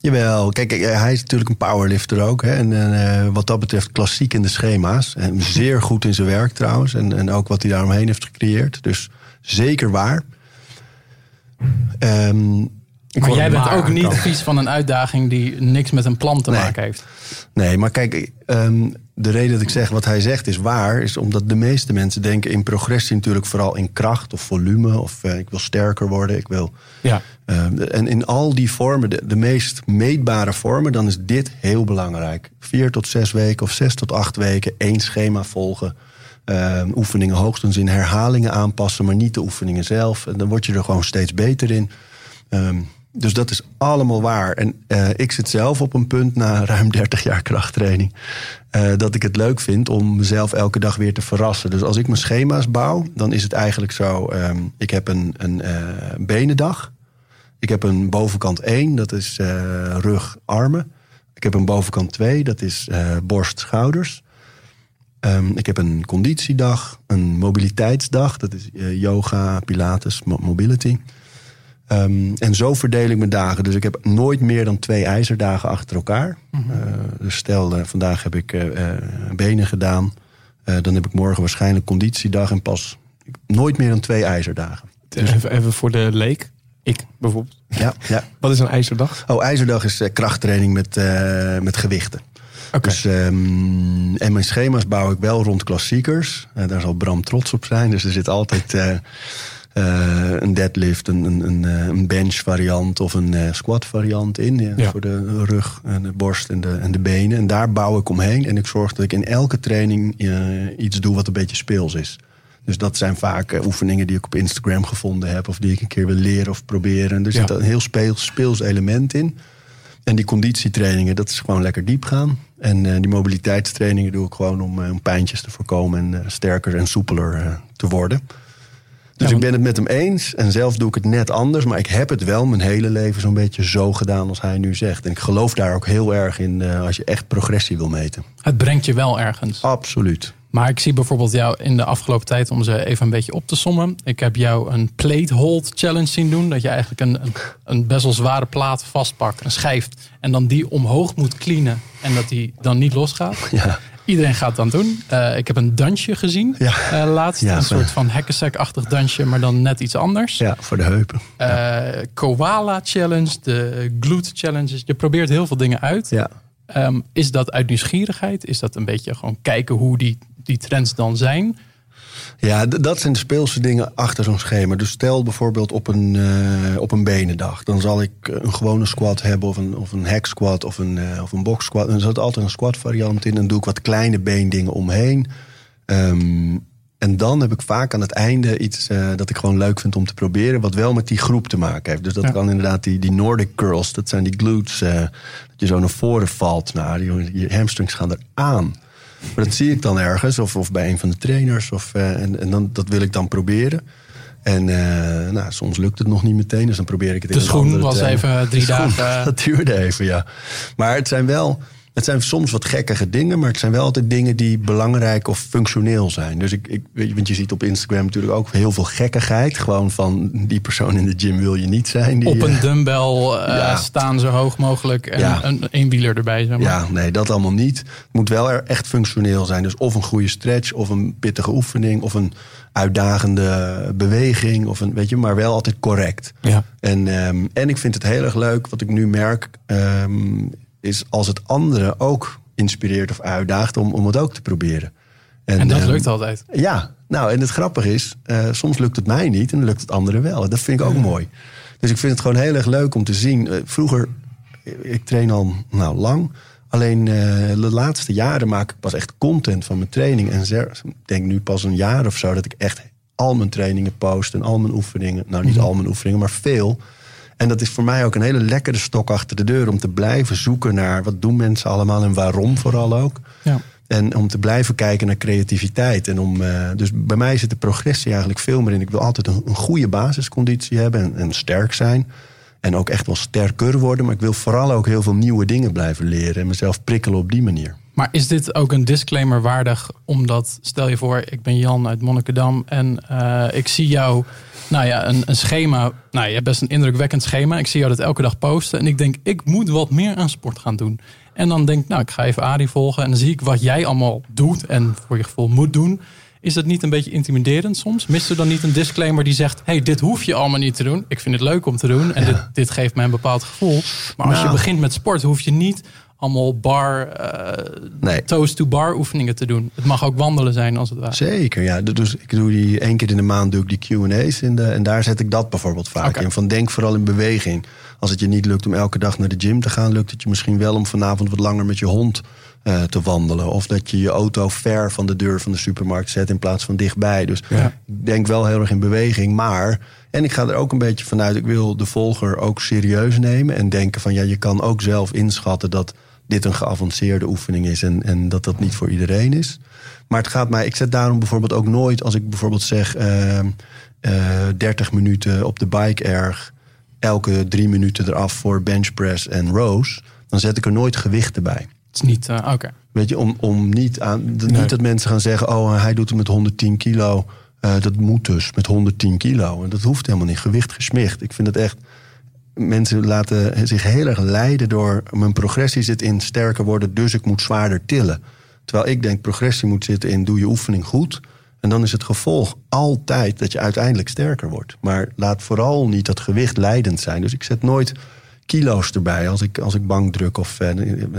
Jawel, kijk, kijk, hij is natuurlijk een powerlifter ook. Hè? En eh, wat dat betreft klassiek in de schema's. En zeer goed in zijn werk trouwens. En, en ook wat hij daaromheen heeft gecreëerd. Dus zeker waar. Ehm, Maar jij bent maar ook niet vies van een uitdaging die niks met een plan te Nee. maken heeft. nee, maar kijk, ehm, de reden dat ik zeg wat hij zegt is waar. Is omdat de meeste mensen denken in progressie natuurlijk vooral in kracht of volume. Of eh, ik wil sterker worden, ik wil... ja. Ehm, en in al die vormen, de, de meest meetbare vormen, dan is dit heel belangrijk. Vier tot zes weken of zes tot acht weken, één schema volgen. Ehm, oefeningen hoogstens in herhalingen aanpassen, maar niet de oefeningen zelf. En dan word je er gewoon steeds beter in. Ehm, dus dat is allemaal waar. En eh, ik zit zelf op een punt na ruim 30 jaar krachttraining. eh, dat ik het leuk vind om mezelf elke dag weer te verrassen. Dus als ik mijn schema's bouw, dan is het eigenlijk zo: ehm, ik heb een, een eh, benendag. Ik heb een bovenkant 1, dat is rug, armen. Ik heb een bovenkant 2, dat is borst, schouders. Ehm, ik heb een conditiedag, een mobiliteitsdag, dat is yoga, pilates, mo- mobility. Ehm, en zo verdeel ik mijn dagen. Dus ik heb nooit meer dan twee ijzerdagen achter elkaar. Eh, dus stel, eh, vandaag heb ik eh, benen gedaan. Dan heb ik morgen waarschijnlijk conditiedag en pas nooit meer dan twee ijzerdagen. Even, even voor de leek. Ik bijvoorbeeld. Ja, ja. Wat is een ijzerdag? Oh, ijzerdag is krachttraining met, met gewichten. Oké. Dus, ehm, en mijn schema's bouw ik wel rond klassiekers. Daar zal Bram trots op zijn. Dus er zit altijd een deadlift, een, een, een, eh, een bench variant of een eh, squat variant in. Voor de rug en de borst en de, en de benen. En daar bouw ik omheen. En ik zorg dat ik in elke training eh, iets doe wat een beetje speels is. Dus dat zijn vaak eh, oefeningen die ik op Instagram gevonden heb. Of die ik een keer wil leren of proberen. En er zit Ja. een heel speels, speels element in. En die conditietrainingen, dat is gewoon lekker diep gaan. En eh, die mobiliteitstrainingen doe ik gewoon om, eh, om pijntjes te voorkomen en eh, sterker en soepeler eh, te worden. Dus Ja, ik ben het met hem eens en zelf doe ik het net anders. Maar ik heb het wel mijn hele leven zo'n beetje zo gedaan als hij nu zegt. En ik geloof daar ook heel erg in eh, als je echt progressie wil meten. Het brengt je wel ergens. Absoluut. Maar ik zie bijvoorbeeld jou in de afgelopen tijd, om ze even een beetje op te sommen. Ik heb jou een plate hold challenge zien doen. Dat je eigenlijk een, een, een best wel zware plaat vastpakt, een schijf. En dan die omhoog moet cleanen en dat die dan niet losgaat. Ja. Iedereen gaat het dan doen. Eh, ik heb een dansje gezien Ja. eh, laatst. Ja, een soort van hackensack-achtig dansje, maar dan net iets anders. Ja, voor de heupen. Eh, Koala Challenge, de Glute Challenges. Je probeert heel veel dingen uit. Ja. Ehm, is dat uit nieuwsgierigheid? Is dat een beetje gewoon kijken hoe die, die trends dan zijn? Ja, dat zijn de speelse dingen achter zo'n schema. Dus stel bijvoorbeeld op een, eh, op een benendag. Dan zal ik eh, een gewone squat hebben of een, of een hack squat of een, eh, of een box squat. En er zit altijd een squat variant in. Dan doe ik wat kleine beendingen omheen. Ehm, en dan heb ik vaak aan het einde iets dat ik gewoon leuk vind om te proberen. Wat wel met die groep te maken heeft. Dus dat Ja. kan inderdaad die, die Nordic curls. Dat zijn die glutes. dat je zo naar voren valt. Nou, je, je hamstrings gaan eraan. Maar dat zie ik dan ergens, of, of bij een van de trainers. Of, eh, en en dan, dat wil ik dan proberen. En eh, nou, soms lukt het nog niet meteen, dus dan probeer ik het De in een schoen was even drie De dagen. Dat duurde even, ja. Maar het zijn wel, het zijn soms wat gekkige dingen, maar het zijn wel altijd dingen die belangrijk of functioneel zijn. Dus ik, ik want je ziet op Instagram natuurlijk ook heel veel gekkigheid. Gewoon van die persoon in de gym wil je niet zijn. Die, Op eh, een dumbbell eh, ja. staan zo hoog mogelijk en Ja. een eenwieler erbij. Zeg maar. Ja, nee, dat allemaal niet. Het moet wel er echt functioneel zijn. Dus of een goede stretch, of een pittige oefening, of een uitdagende beweging, of een, weet je, maar wel altijd correct. Ja. En, ehm, en ik vind het heel erg leuk, wat ik nu merk, ehm, is als het anderen ook inspireert of uitdaagt om, om het ook te proberen. En dat ehm, lukt altijd. ja, nou en het grappige is, eh, soms lukt het mij niet en dan lukt het anderen wel. Dat vind ik ook mooi. Dus ik vind het gewoon heel erg leuk om te zien. Eh, vroeger, ik train al nou, lang. Alleen eh, de laatste jaren maak ik pas echt content van mijn training. En ik denk nu pas een jaar of zo dat ik echt al mijn trainingen post en al mijn oefeningen. Nou, niet al mijn oefeningen, maar veel. En dat is voor mij ook een hele lekkere stok achter de deur om te blijven zoeken naar wat doen mensen allemaal en waarom vooral ook. Ja. En om te blijven kijken naar creativiteit. En om, eh, dus bij mij zit de progressie eigenlijk veel meer in. Ik wil altijd een, een goede basisconditie hebben en, en sterk zijn. En ook echt wel sterker worden. Maar ik wil vooral ook heel veel nieuwe dingen blijven leren. En mezelf prikkelen op die manier. Maar is dit ook een disclaimer waardig? Omdat, stel je voor, ik ben Jan uit Monnikendam en eh, ik zie jou, nou ja, een, een schema. Nou, je hebt best een indrukwekkend schema. Ik zie jou dat elke dag posten en ik denk, ik moet wat meer aan sport gaan doen. En dan denk ik, nou, ik ga even Adi volgen en dan zie ik wat jij allemaal doet en voor je gevoel moet doen. Is dat niet een beetje intimiderend soms? Mist er dan niet een disclaimer die zegt: hey, dit hoef je allemaal niet te doen. Ik vind het leuk om te doen en dit, dit geeft mij een bepaald gevoel. Maar als je Nou. begint met sport, hoef je niet allemaal bar, eh, Nee. toast-to-bar oefeningen te doen. Het mag ook wandelen zijn als het ware. Zeker, ja. Dus ik doe die één keer in de maand doe ik die Q&A's. In de, en daar zet ik dat bijvoorbeeld vaak in. Van denk vooral in beweging. Als het je niet lukt om elke dag naar de gym te gaan... lukt het je misschien wel om vanavond wat langer met je hond eh, te wandelen. Of dat je je auto ver van de deur van de supermarkt zet... in plaats van dichtbij. Dus Ja. ik denk wel heel erg in beweging. Maar, en ik ga er ook een beetje vanuit... ik wil de volger ook serieus nemen. En denken van ja, je kan ook zelf inschatten... dat dit een geavanceerde oefening is... en, en dat dat niet voor iedereen is. Maar het gaat mij, ik zet daarom bijvoorbeeld ook nooit, als ik bijvoorbeeld zeg ehm, eh 30 minuten op de bike erg, elke drie minuten eraf voor benchpress en rows, dan zet ik er nooit gewichten bij. Het is niet, eh, oké. Weet je, om, om niet aan. Nee. Niet dat mensen gaan zeggen: oh, hij doet het met 110 kilo. Eh, dat moet dus met 110 kilo. En dat hoeft helemaal niet. Gewicht gesmicht. Ik vind het echt. Mensen laten zich heel erg leiden door. Mijn progressie zit in sterker worden, dus ik moet zwaarder tillen. Terwijl ik denk: progressie moet zitten in doe je oefening goed. En dan is het gevolg altijd dat je uiteindelijk sterker wordt. Maar laat vooral niet dat gewicht leidend zijn. Dus ik zet nooit kilo's erbij als ik, als ik bank druk. Of eh,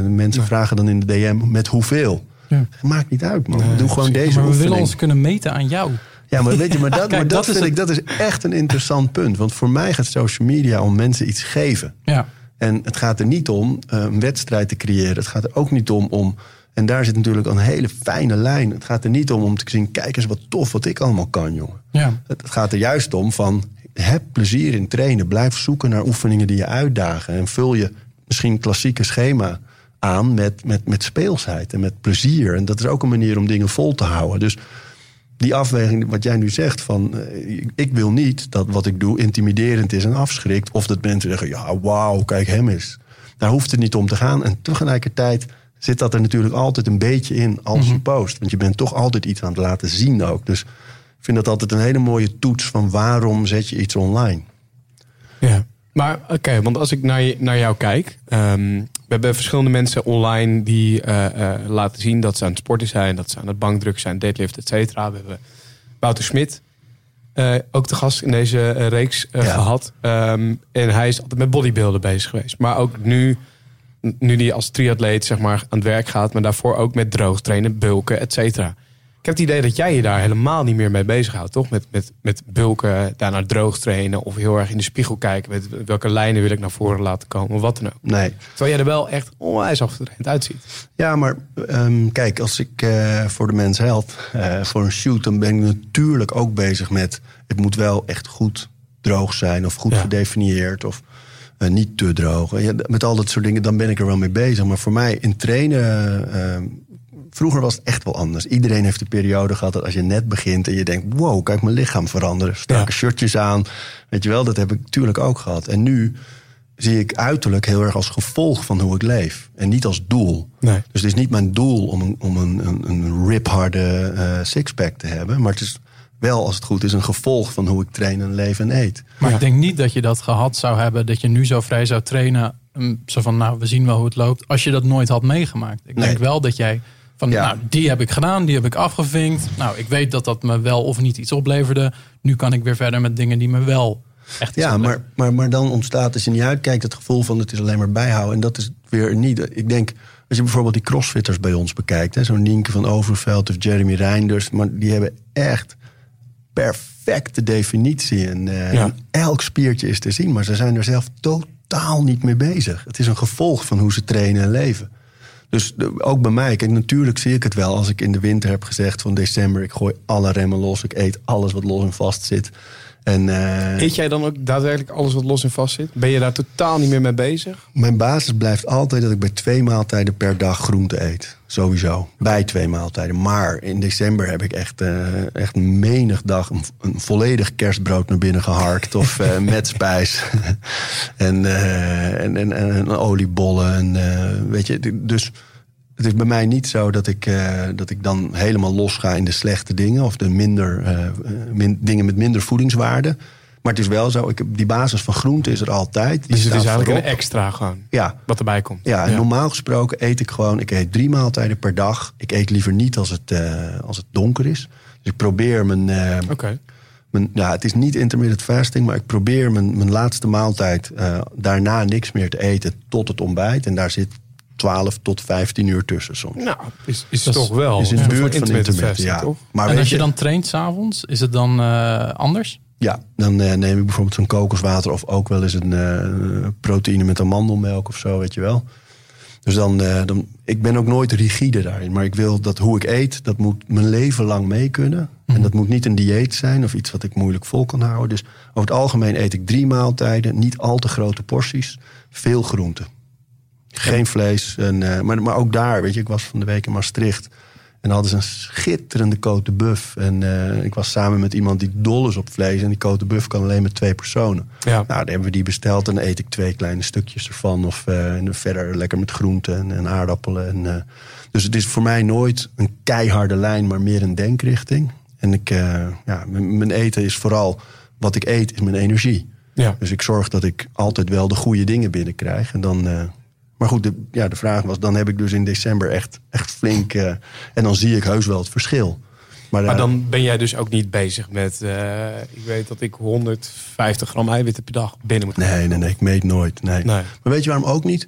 mensen vragen dan in de DM met hoeveel. Ja. Maakt niet uit, man. Doe gewoon deze maar we oefening. willen ons kunnen meten aan jou. Ja, maar weet je, maar dat, Kijk, maar dat, vind ik, dat is echt een interessant punt. Want voor mij gaat social media om mensen iets geven. Ja. En het gaat er niet om eh, een wedstrijd te creëren. Het gaat er ook niet om om. En daar zit natuurlijk een hele fijne lijn. Het gaat er niet om om te zien: kijk eens wat tof wat ik allemaal kan, jongen. Ja. Het het gaat er juist om van heb plezier in trainen. Blijf zoeken naar oefeningen die je uitdagen. En vul je misschien klassieke schema aan met, met, met speelsheid en met plezier. En dat is ook een manier om dingen vol te houden. Dus die afweging, wat jij nu zegt, van eh, ik wil niet dat wat ik doe intimiderend is en afschrikt. Of dat mensen zeggen, ja, wauw, kijk hem eens. Daar hoeft het niet om te gaan. En tegelijkertijd zit dat er natuurlijk altijd een beetje in als je post. Want je bent toch altijd iets aan het laten zien ook. Dus ik vind dat altijd een hele mooie toets van waarom zet je iets online. Ja. Maar oké, want als ik naar, naar jou kijk. ehm, we hebben verschillende mensen online die eh, eh, laten zien dat ze aan het sporten zijn. Dat ze aan het bankdruk zijn, deadlift, et cetera. We hebben Wouter Smit. eh, ook de gast in deze reeks eh, Ja. gehad. Ehm, en hij is altijd met bodybuilden bezig geweest. Maar ook nu, nu die als triatleet zeg maar, aan het werk gaat. Maar daarvoor ook met droog trainen, bulken, et cetera. Ik heb het idee dat jij je daar helemaal niet meer mee bezighoudt, toch? Met, met, met bulken, daarna droog trainen of heel erg in de spiegel kijken. Met welke lijnen wil ik naar voren laten komen, of wat dan ook. Nee. Terwijl jij er wel echt onwijs afgetraind uitziet. Ja, maar ehm, kijk, als ik eh, voor de mens help, eh, voor een shoot, dan ben ik natuurlijk ook bezig met. Het moet wel echt goed droog zijn, of goed Ja. gedefinieerd, of eh, niet te droog. Ja, met al dat soort dingen, dan ben ik er wel mee bezig. Maar voor mij in trainen. Vroeger was het echt wel anders. Iedereen heeft de periode gehad dat als je net begint en je denkt: wow, kijk mijn lichaam veranderen. Strakke Ja. shirtjes aan. Weet je wel, dat heb ik natuurlijk ook gehad. En nu zie ik uiterlijk heel erg als gevolg van hoe ik leef. En niet als doel. Nee. Dus het is niet mijn doel om een, om een, een, een ripharde eh, sixpack te hebben. Maar het is wel, als het goed is, een gevolg van hoe ik train en leef en eet. Maar Ja. ik denk niet dat je dat gehad zou hebben, dat je nu zo vrij zou trainen. mm, Zo van, nou, we zien wel hoe het loopt. Als je dat nooit had meegemaakt. Ik Nee. denk wel dat jij van, Ja. nou, die heb ik gedaan, die heb ik afgevinkt. Nou, ik weet dat dat me wel of niet iets opleverde. Nu kan ik weer verder met dingen die me wel echt iets Ja, maar, maar, maar dan ontstaat, als je niet uitkijkt, het gevoel van het is alleen maar bijhouden. En dat is weer niet. Ik denk, als je bijvoorbeeld die crossfitters bij ons bekijkt, hè, zo'n Nienke van Overveld of Jeremy Reinders, maar die hebben echt perfecte definitie. En, eh, Ja. en elk spiertje is te zien, maar ze zijn er zelf totaal niet mee bezig. Het is een gevolg van hoe ze trainen en leven. Dus ook bij mij, kijk, natuurlijk zie ik het wel als ik in de winter heb gezegd van december, ik gooi alle remmen los, ik eet alles wat los en vast zit. En, eh, Eet jij dan ook daadwerkelijk alles wat los en vast zit? Ben je daar totaal niet meer mee bezig? Mijn basis blijft altijd dat ik bij twee maaltijden per dag groente eet. Sowieso. Bij twee maaltijden. Maar in december heb ik echt, eh, echt menig dag een, een volledig kerstbrood naar binnen geharkt. of eh, met spijs. en, en, en, en, en oliebollen. En, weet je, dus het is bij mij niet zo dat ik, eh, dat ik dan helemaal los ga in de slechte dingen. Of de minder, eh, min- dingen met minder voedingswaarde. Maar het is wel zo, ik, heb- die basis van groente is er altijd. Die Dus het is eigenlijk voorop. een extra gewoon. Ja, Wat erbij komt. ja, en normaal gesproken eet ik gewoon... Ik eet drie maaltijden per dag. Ik eet liever niet als het, eh, als het donker is. Dus ik probeer mijn... eh, Oké. mijn ja, het is niet intermittent fasting, maar ik probeer mijn, mijn laatste maaltijd... eh, daarna niks meer te eten tot het ontbijt. En daar zit 12 tot 15 uur tussen soms. Nou, is, is Dat is- toch wel. is in de een buurt van intermittent intermittent, fasting, ja. toch? Maar en als je dan traint s'avonds, is het dan eh, anders? Ja, dan eh, neem ik bijvoorbeeld zo'n kokoswater... of ook wel eens een eh, proteïne met amandelmelk of zo, weet je wel. Dus dan, eh, dan... Ik ben ook nooit rigide daarin. Maar ik wil dat hoe ik eet, dat moet mijn leven lang mee kunnen. En dat moet niet een dieet zijn of iets wat ik moeilijk vol kan houden. Dus over het algemeen eet ik drie maaltijden. Niet al te grote porties. Veel groente. Geen vlees. En, eh, maar, maar ook daar, weet je, ik was van de week in Maastricht. En hadden ze een schitterende cote de buff. En eh, ik was samen met iemand die dol is op vlees. En die cote de buff kan alleen met twee personen. Ja. Nou, dan hebben we die besteld. En dan eet ik twee kleine stukjes ervan. Of eh, en verder lekker met groenten en, en aardappelen. En, dus het is voor mij nooit een keiharde lijn, maar meer een denkrichting. En ik, ja, mijn eten is vooral... Wat ik eet is mijn energie. Ja. Dus ik zorg dat ik altijd wel de goede dingen binnenkrijg. En dan, maar goed, de, ja, de vraag was, dan heb ik dus in december echt, echt flink... eh, en dan zie ik heus wel het verschil. Maar, Maar eh, dan ben jij dus ook niet bezig met... eh, ik weet dat ik 150 gram eiwitten per dag binnen moet Nee, nee, nee, ik meet nooit. Nee. Nee. Maar weet je waarom ook niet?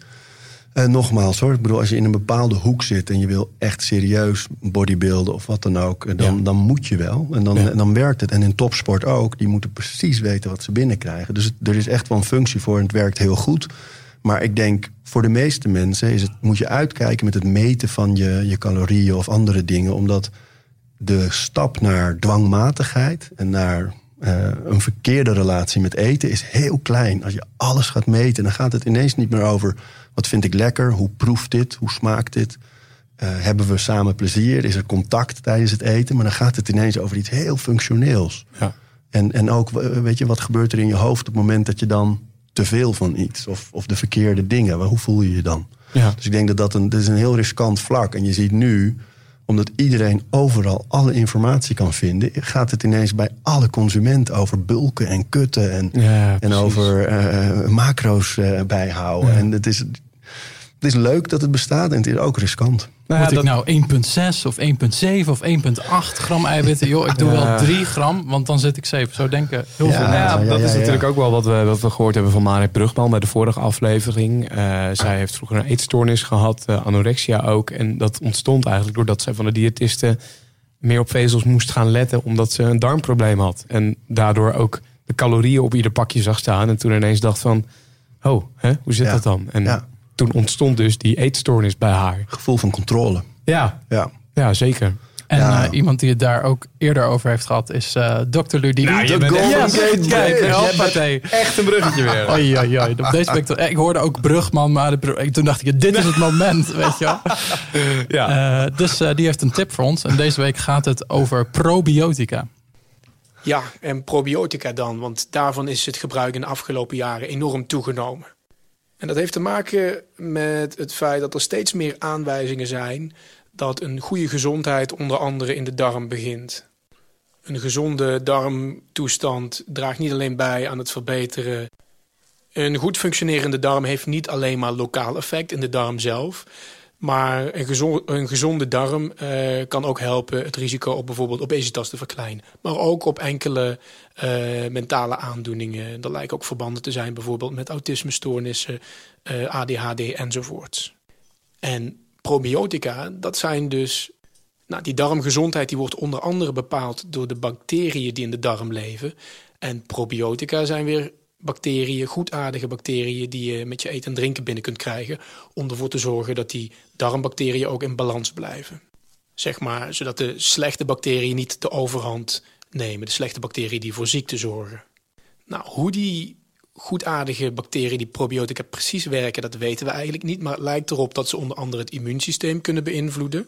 Nogmaals hoor, ik bedoel, als je in een bepaalde hoek zit en je wil echt serieus bodybuilden of wat dan ook, dan, Ja. dan moet je wel. En dan, Ja. en dan werkt het. En in topsport ook, die moeten precies weten wat ze binnenkrijgen. Dus het- er is echt wel een functie voor en het werkt heel goed. Maar ik denk, voor de meeste mensen is het, moet je uitkijken met het meten van je, je calorieën of andere dingen. Omdat de stap naar dwangmatigheid en naar eh, een verkeerde relatie met eten is heel klein. Als je alles gaat meten, dan gaat het ineens niet meer over wat vind ik lekker, hoe proeft dit, hoe smaakt dit. Eh, hebben we samen plezier? Is er contact tijdens het eten? Maar dan gaat het ineens over iets heel functioneels. Ja. En, en ook, weet je, wat gebeurt er in je hoofd op het moment dat je dan te veel van iets of, of de verkeerde dingen? Hoe voel je je dan? Ja. Dus ik denk dat dat een, dat is een heel riskant vlak. En je ziet nu omdat iedereen overal alle informatie kan vinden, gaat het ineens bij alle consumenten over bulken en kutten en, Ja, en over eh, macro's eh, bijhouden. En het is, het is leuk dat het bestaat en het is ook riskant. Nou ja, Moet ik dat- nou 1,6 of 1,7 of 1,8 gram eiwitten? Joh, ik doe Ja. wel 3 gram, want dan zit ik safe. Zo denken heel veel Nou ja, mensen. dat ja, is ja. natuurlijk ook wel wat we, wat we gehoord hebben van Marit Brugman bij de vorige aflevering. Eh, zij heeft vroeger een eetstoornis gehad, eh, anorexia ook. En dat ontstond eigenlijk doordat zij van de diëtisten meer op vezels moest gaan letten, omdat ze een darmprobleem had. En daardoor ook de calorieën op ieder pakje zag staan. En toen ineens dacht van, oh, hè, hoe zit Ja. dat dan? En Ja. Toen ontstond dus die eetstoornis bij haar. Gevoel van controle. Ja, Ja. ja zeker. En Ja. eh, iemand die het daar ook eerder over heeft gehad is eh Dr. Ludini. Nou, je De Golden Yes, Gate kijk. Echt een bruggetje weer. Oei, oei, oei. Op deze ik toch- ik hoorde ook Brugman, maar Brug- toen dacht ik, dit is het moment, weet je wel. Ja. Eh, dus eh, die heeft een tip voor ons. En deze week gaat het over probiotica. Ja, en probiotica dan, want daarvan is het gebruik in de afgelopen jaren enorm toegenomen. En dat heeft te maken met het feit dat er steeds meer aanwijzingen zijn dat een goede gezondheid onder andere in de darm begint. Een gezonde darmtoestand draagt niet alleen bij aan het verbeteren. Een goed functionerende darm heeft niet alleen maar lokaal effect in de darm zelf. Maar een, een gezonde darm eh, kan ook helpen het risico op bijvoorbeeld obesitas te verkleinen. Maar ook op enkele eh, mentale aandoeningen. Er lijken ook verbanden te zijn bijvoorbeeld met autismestoornissen, eh, ADHD enzovoorts. En probiotica, dat zijn dus... Nou, die darmgezondheid die wordt onder andere bepaald door de bacteriën die in de darm leven. En probiotica zijn weer bacteriën, goedaardige bacteriën die je met je eten en drinken binnen kunt krijgen. Om ervoor te zorgen dat die darmbacteriën ook in balans blijven. Zeg maar, zodat de slechte bacteriën niet de overhand nemen. De slechte bacteriën die voor ziekte zorgen. Nou, hoe die goedaardige bacteriën, die probiotica precies werken, dat weten we eigenlijk niet. Maar het lijkt erop dat ze onder andere het immuunsysteem kunnen beïnvloeden.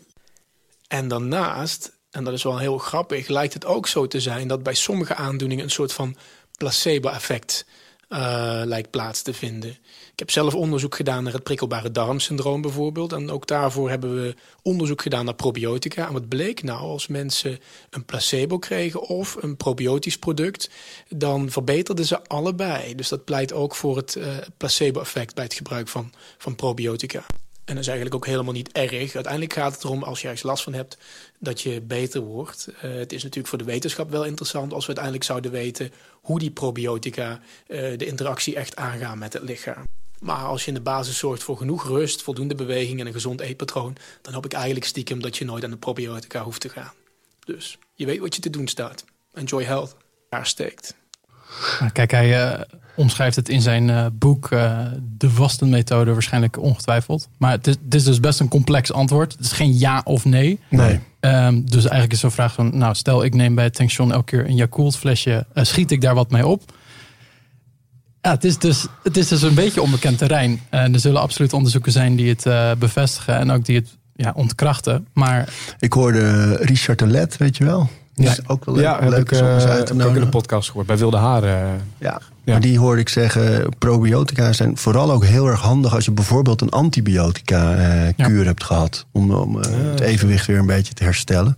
En daarnaast, en dat is wel heel grappig, lijkt het ook zo te zijn dat bij sommige aandoeningen een soort van placebo-effect eh, lijkt plaats te vinden. Ik heb zelf onderzoek gedaan naar het prikkelbare darmsyndroom bijvoorbeeld. En ook daarvoor hebben we onderzoek gedaan naar probiotica. En wat bleek nou, als mensen een placebo kregen of een probiotisch product, dan verbeterden ze allebei. Dus dat pleit ook voor het eh, placebo-effect bij het gebruik van, van probiotica. En dat is eigenlijk ook helemaal niet erg. Uiteindelijk gaat het erom, als je ergens last van hebt, dat je beter wordt. Eh, het is natuurlijk voor de wetenschap wel interessant als we uiteindelijk zouden weten hoe die probiotica eh, de interactie echt aangaan met het lichaam. Maar als je in de basis zorgt voor genoeg rust, voldoende beweging en een gezond eetpatroon, dan hoop ik eigenlijk stiekem dat je nooit aan de probiotica hoeft te gaan. Dus je weet wat je te doen staat. Enjoy health. Daar steekt. Kijk, hij eh, omschrijft het in zijn eh, boek eh, De Vastenmethode waarschijnlijk ongetwijfeld. Maar het is, het is dus best een complex antwoord. Het is geen ja of nee. Nee. Ehm, dus eigenlijk is zo'n vraag van, nou stel ik neem bij het tankstation elke keer een Yakult flesje, schiet ik daar wat mee op? Ja, het is dus, het is dus een beetje onbekend terrein. En er zullen absoluut onderzoeken zijn die het bevestigen en ook die het ja, ontkrachten. Maar Ik hoorde Richard de Let, weet je wel? Is ook wel leuk, Ja, leuk ik, is om eens eh, uit heb ook in de podcast gehoord. Bij Wilde Haren. eh, Ja. Ja. maar die hoorde ik zeggen, probiotica zijn vooral ook heel erg handig als je bijvoorbeeld een antibiotica-kuur hebt gehad. Om, om eh, het evenwicht weer een beetje te herstellen.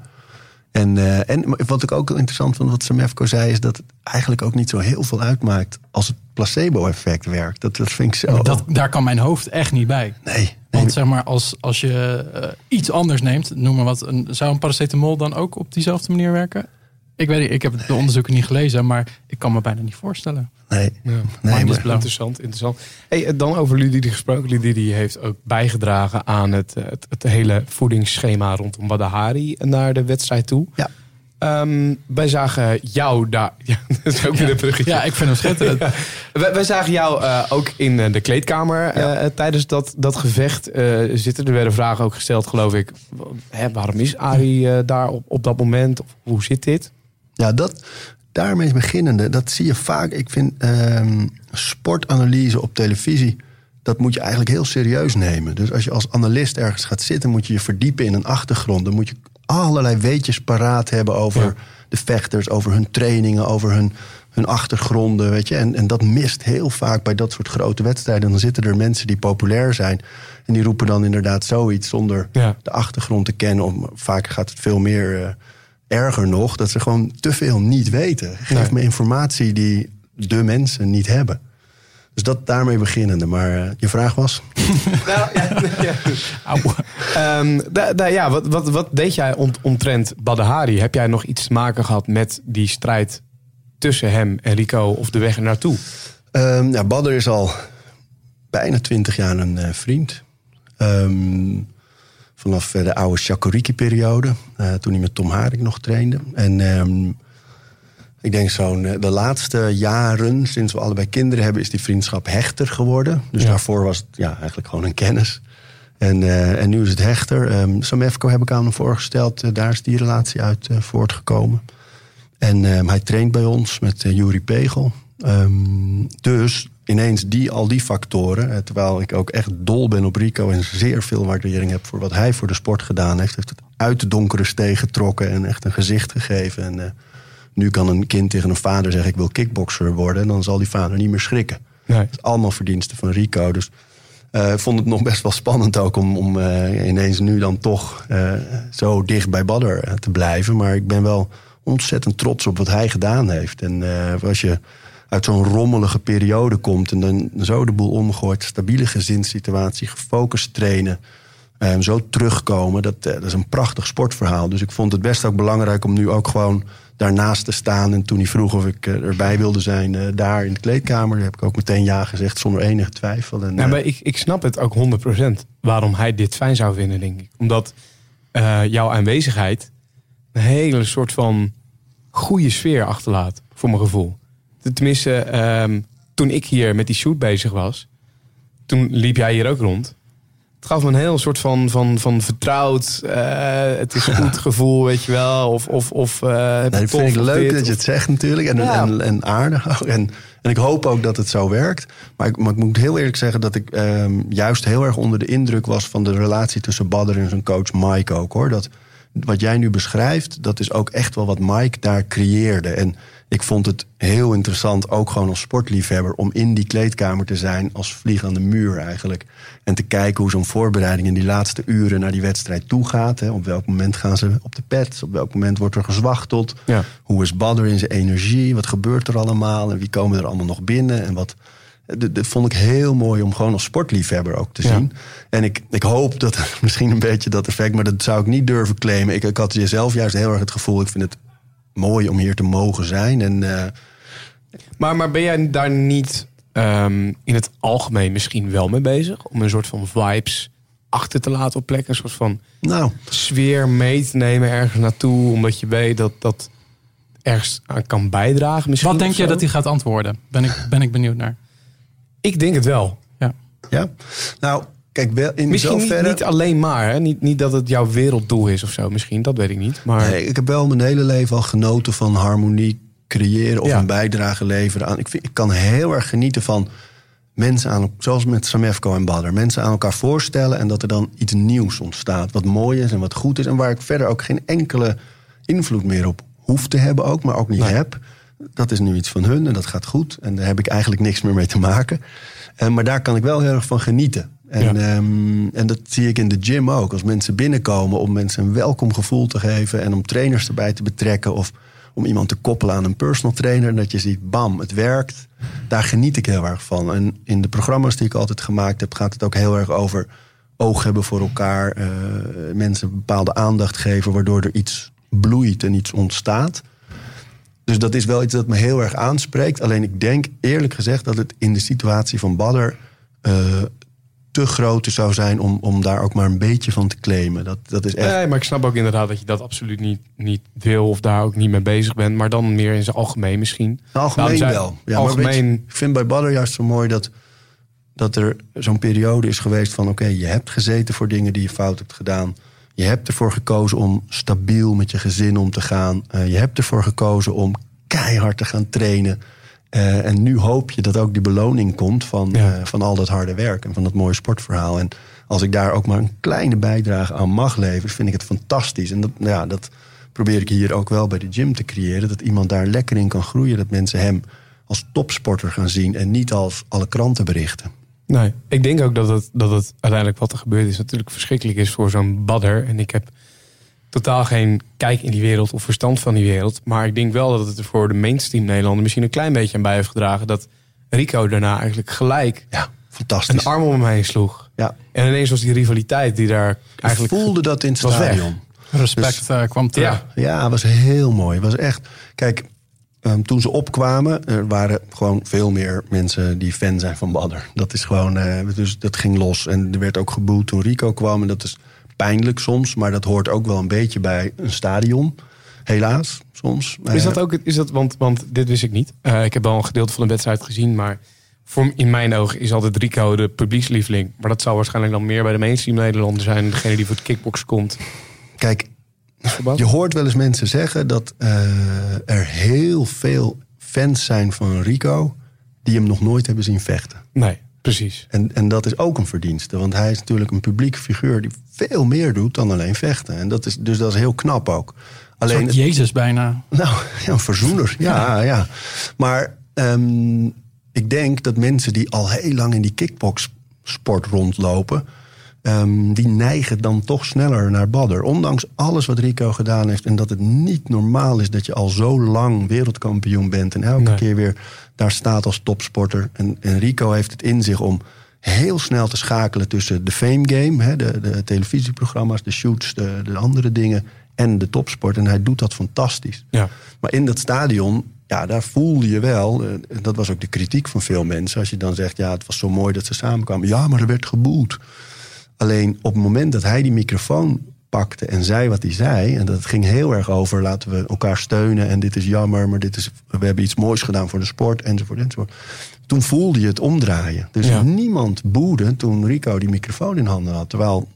En, eh, en wat ik ook interessant vond, wat Samefco zei, is dat het eigenlijk ook niet zo heel veel uitmaakt als het placebo-effect werkt. Dat, dat vind ik zo. dat, daar kan mijn hoofd echt niet bij. nee, nee. Want zeg maar, als, als je eh, iets anders neemt, noem maar wat, een, zou een paracetamol dan ook op diezelfde manier werken? Ik weet niet, ik heb de onderzoeken niet gelezen, maar ik kan me bijna niet voorstellen. nee. Ja. nee maar, blown. Interessant, interessant. Hey, eh, dan over Ludie gesproken. Ludie die heeft ook bijgedragen aan het, eh, het, het hele voedingsschema rondom Badahari naar de wedstrijd toe. Ja. Ehm, wij zagen jou daar. Ja, dat is ook weer een bruggetje. Ja, ik vind hem schitterend. Wij, wij zagen jou eh, ook in de kleedkamer eh, tijdens dat, dat gevecht eh, zitten. Er werden vragen ook gesteld, geloof ik. Hè, waarom is Ari daar op, op dat moment? Of hoe zit dit? Ja, dat, daarmee beginnende, dat zie je vaak. Ik vind ehm, sportanalyse op televisie, dat moet je eigenlijk heel serieus nemen. Dus als je als analist ergens gaat zitten, moet je je verdiepen in een achtergrond. Dan moet je allerlei weetjes paraat hebben over Ja. de vechters, over hun trainingen, over hun hun achtergronden, weet je. En, en dat mist heel vaak bij dat soort grote wedstrijden. Dan zitten er mensen die populair zijn. En die roepen dan inderdaad zoiets zonder Ja. de achtergrond te kennen. Om, vaak gaat het veel meer eh, erger nog. Dat ze gewoon te veel niet weten. Geef Nee. me informatie die de mensen niet hebben. Dus dat daarmee beginnende. Maar eh, je vraag was? Nou, ja. Ehm, da- da- ja, wat, wat, wat deed jij ont, omtrent Badahari? Heb jij nog iets te maken gehad met die strijd tussen hem en Rico of de weg er naartoe? Ehm ja, Badder is al bijna twintig jaar een eh, vriend. Ehm, vanaf eh, de oude Chakoriki-periode, eh, toen hij met Tom Haring nog trainde. En ehm, ik denk zo'n eh, de laatste jaren, sinds we allebei kinderen hebben, is die vriendschap hechter geworden. Dus Ja. daarvoor was het ja, eigenlijk gewoon een kennis. En, en nu is het hechter. Ehm Samefco heb ik aan hem voorgesteld. Daar is die relatie uit voortgekomen. En ehm, hij traint bij ons met uh, Juri Pegel. Dus ineens die, al die factoren. terwijl ik ook echt dol ben op Rico en zeer veel waardering heb voor wat hij voor de sport gedaan heeft. Heeft het uit de donkere steeg getrokken en echt een gezicht gegeven. En eh, nu kan een kind tegen een vader zeggen: Ik wil kickboxer worden. En dan zal die vader niet meer schrikken. Nee. Dat is allemaal verdiensten van Rico. Dus eh, ik vond het nog best wel spannend ook om, om eh, ineens nu dan toch zo dicht bij Badder te blijven. Maar ik ben wel ontzettend trots op wat hij gedaan heeft. En als je uit zo'n rommelige periode komt en dan zo de boel omgooit, stabiele gezinssituatie, gefocust trainen. eh, zo terugkomen, dat, eh, dat is een prachtig sportverhaal. Dus ik vond het best ook belangrijk om nu ook gewoon daarnaast te staan. En toen hij vroeg of ik eh, erbij wilde zijn, eh, daar in de kleedkamer, heb ik ook meteen ja gezegd zonder enige twijfel. En, Ja, maar ik, ik snap het ook 100% waarom hij dit fijn zou vinden, denk ik. Omdat jouw aanwezigheid een hele soort van goede sfeer achterlaat, voor mijn gevoel. Tenminste, ehm, toen ik hier met die shoot bezig was, toen liep jij hier ook rond. Het gaf me een heel soort van, van, van vertrouwd, eh, het is goed gevoel, weet je wel. Of, of, of heb Nee, vind ik leuk dit, dat je het zegt natuurlijk. En, Ja. en, en aardig. En, en ik hoop ook dat het zo werkt. Maar ik, maar ik moet heel eerlijk zeggen dat ik ehm, juist heel erg onder de indruk was van de relatie tussen Badder en zijn coach Mike ook hoor. Dat wat jij nu beschrijft, dat is ook echt wel wat Mike daar creëerde. En ik vond het heel interessant, ook gewoon als sportliefhebber, om in die kleedkamer te zijn als vlieg aan de muur eigenlijk. En te kijken hoe zo'n voorbereiding in die laatste uren naar die wedstrijd toe gaat. Hè. Op welk moment gaan ze op de pet? Op welk moment wordt er gezwachteld? Ja. Hoe is Badder in zijn energie? Wat gebeurt er allemaal? En wie komen er allemaal nog binnen? En wat. Dat, vond ik heel mooi om gewoon als sportliefhebber ook te Ja. zien. En ik, ik hoop dat misschien een beetje dat effect, maar dat zou ik niet durven claimen. Ik, ik had zelf juist heel erg het gevoel, ik vind het mooi om hier te mogen zijn. En eh, Maar, maar ben jij daar niet ehm, in het algemeen misschien wel mee bezig? Om een soort van vibes achter te laten op plekken? Een soort van nou, sfeer mee te nemen ergens naartoe. Omdat je weet dat dat ergens aan kan bijdragen misschien. Wat denk je dat hij gaat antwoorden? Ben ik, ben ik benieuwd naar. Ik denk het wel. Ja. ja. Nou, kijk, wel in Misschien niet, zoverre... niet alleen maar. Hè? Niet, niet dat het jouw werelddoel is of zo. Misschien, dat weet ik niet. Maar Nee, ik heb wel mijn hele leven al genoten van harmonie creëren of Ja. een bijdrage leveren aan. Ik, vind, ik kan heel erg genieten van mensen aan, zoals met Samefco en Badder, mensen aan elkaar voorstellen en dat er dan iets nieuws ontstaat. Wat mooi is en wat goed is en waar ik verder ook geen enkele invloed meer op hoef te hebben, ook, maar ook niet Nee. heb. Dat is nu iets van hun en dat gaat goed. En daar heb ik eigenlijk niks meer mee te maken. Eh, maar daar kan ik wel heel erg van genieten. En, Ja. ehm, en dat zie ik in de gym ook. Als mensen binnenkomen om mensen een welkom gevoel te geven... en om trainers erbij te betrekken... of om iemand te koppelen aan een personal trainer... en dat je ziet, bam, het werkt. Daar geniet ik heel erg van. En in de programma's die ik altijd gemaakt heb... gaat het ook heel erg over oog hebben voor elkaar. eh, mensen bepaalde aandacht geven... waardoor er iets bloeit en iets ontstaat... Dus dat is wel iets dat me heel erg aanspreekt. Alleen ik denk eerlijk gezegd dat het in de situatie van Badder eh, te groot zou zijn om, om daar ook maar een beetje van te claimen. Dat, dat is echt. Nee, maar ik snap ook inderdaad dat je dat absoluut niet, niet wil of daar ook niet mee bezig bent. Maar dan meer in zijn algemeen misschien. algemeen Nou, zijn- wel. Ja, je, algemeen, ik vind bij Badder juist zo mooi dat, dat er zo'n periode is geweest van: oké, je hebt gezeten voor dingen die je fout hebt gedaan. Je hebt ervoor gekozen om stabiel met je gezin om te gaan. Eh, je hebt ervoor gekozen om keihard te gaan trainen. Eh, en nu hoop je dat ook die beloning komt van, Ja. eh, van al dat harde werk en van dat mooie sportverhaal. En als ik daar ook maar een kleine bijdrage aan mag leveren, vind ik het fantastisch. En dat, ja, dat probeer ik hier ook wel bij de gym te creëren. Dat iemand daar lekker in kan groeien. Dat mensen hem als topsporter gaan zien en niet als alle krantenberichten. Nee, ik denk ook dat het, dat het uiteindelijk wat er gebeurd is natuurlijk verschrikkelijk is voor zo'n badder. En ik heb totaal geen kijk in die wereld of verstand van die wereld. Maar ik denk wel dat het er voor de mainstream Nederlander misschien een klein beetje aan bij heeft gedragen. Dat Rico daarna eigenlijk gelijk Ja, fantastisch. een arm om hem heen sloeg. Ja. En ineens was die rivaliteit die daar Ik eigenlijk... voelde dat in het was weg. stadion. Respect eh, kwam terug. Ja, Ja, het was heel mooi. Het was echt. Kijk, ehm, toen ze opkwamen, er waren gewoon veel meer mensen die fan zijn van Badder. Dat is gewoon. eh, dus dat ging los. En er werd ook geboet toen Rico kwam. En dat is pijnlijk soms, maar dat hoort ook wel een beetje bij een stadion. Helaas, soms. Is Eh, dat ook, is dat, want, want dit wist ik niet. Eh, ik heb wel een gedeelte van de wedstrijd gezien, maar voor, in mijn ogen is altijd Rico de publiekslieveling. Maar dat zal waarschijnlijk dan meer bij de mainstream Nederlander zijn. Degene die voor het kickbox komt. Kijk, je hoort wel eens mensen zeggen dat eh, er heel veel fans zijn van Rico die hem nog nooit hebben zien vechten. Nee, precies. En, en dat is ook een verdienste. Want hij is natuurlijk een publieke figuur die veel meer doet dan alleen vechten. En dat is, dus dat is heel knap ook. Alleen Alleen, Jezus bijna. nou, ja, een verzoener. Ja, ja. Maar ehm, ik denk dat mensen die al heel lang in die kickbox-sport rondlopen... ehm, die neigen dan toch sneller naar Badder. Ondanks alles wat Rico gedaan heeft... en dat het niet normaal is dat je al zo lang wereldkampioen bent... en elke Nee. keer weer daar staat als topsporter. En, en Rico heeft het in zich om heel snel te schakelen tussen de fame game... Hè, de, de televisieprogramma's, de shoots, de, de andere dingen... en de topsport. En hij doet dat fantastisch. Ja. Maar in dat stadion, ja, daar voelde je wel... eh, dat was ook de kritiek van veel mensen... als je dan zegt, ja, het was zo mooi dat ze samenkwamen. Ja, maar er werd geboet. Alleen op het moment dat hij die microfoon pakte en zei wat hij zei... en dat ging heel erg over laten we elkaar steunen... en dit is jammer, maar dit is, we hebben iets moois gedaan voor de sport, enzovoort, enzovoort. Toen voelde je het omdraaien. Dus Ja. niemand boede toen Rico die microfoon in handen had. Terwijl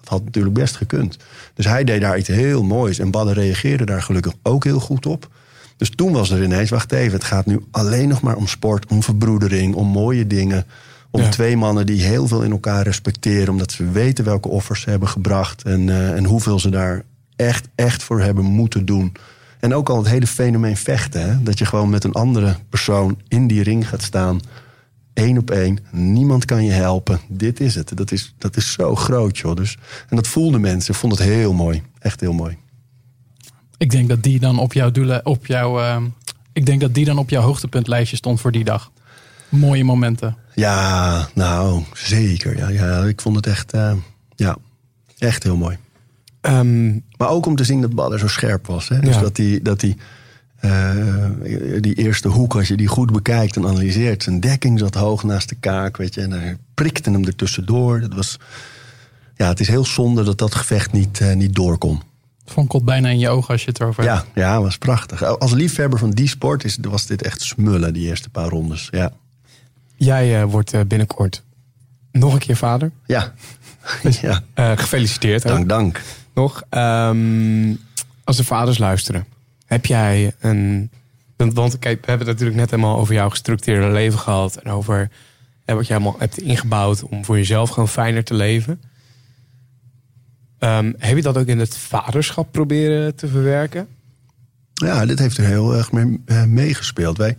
dat had natuurlijk best gekund. Dus hij deed daar iets heel moois. En Badden reageerde daar gelukkig ook heel goed op. Dus toen was er ineens, wacht even, het gaat nu alleen nog maar om sport, om verbroedering, om mooie dingen. Om Ja. twee mannen die heel veel in elkaar respecteren, omdat ze weten welke offers ze hebben gebracht en, eh, en hoeveel ze daar echt, echt voor hebben moeten doen. En ook al het hele fenomeen vechten, hè? dat je gewoon met een andere persoon in die ring gaat staan, één op één, niemand kan je helpen. Dit is het. Dat is, dat is zo groot, joh. Dus, en dat voelden mensen. Ik vond het heel mooi. Echt heel mooi. Ik denk dat die dan op jouw doelen, op jouw, eh, ik denk dat die dan op jouw hoogtepuntlijstje stond voor die dag. Mooie momenten. Ja, nou, zeker. Ja, ja, ik vond het echt, eh, ja, echt heel mooi. Ehm, Maar ook om te zien dat Badder zo scherp was. Hè? Dus Ja. dat die, dat die, eh, die eerste hoek, als je die goed bekijkt en analyseert... zijn dekking zat hoog naast de kaak, weet je. En hij prikte hem er tussendoor. Dat was, ja, het is heel zonde dat dat gevecht niet, eh, niet door kon. Fonkelt bijna in je ogen als je het erover hebt. Ja, ja, was prachtig. Als liefhebber van die sport is, was dit echt smullen, die eerste paar rondes. Ja, jij eh, wordt binnenkort nog een keer vader. ja. ja. Eh, gefeliciteerd. ook. dank, dank. Nog. Ehm, als de vaders luisteren, heb jij een. Want, kijk, we hebben het natuurlijk net helemaal over jouw gestructureerde leven gehad. En over wat je helemaal hebt ingebouwd om voor jezelf gewoon fijner te leven. Ehm, heb je dat ook in het vaderschap proberen te verwerken? Ja, dit heeft er heel erg mee, eh, meegespeeld. Wij,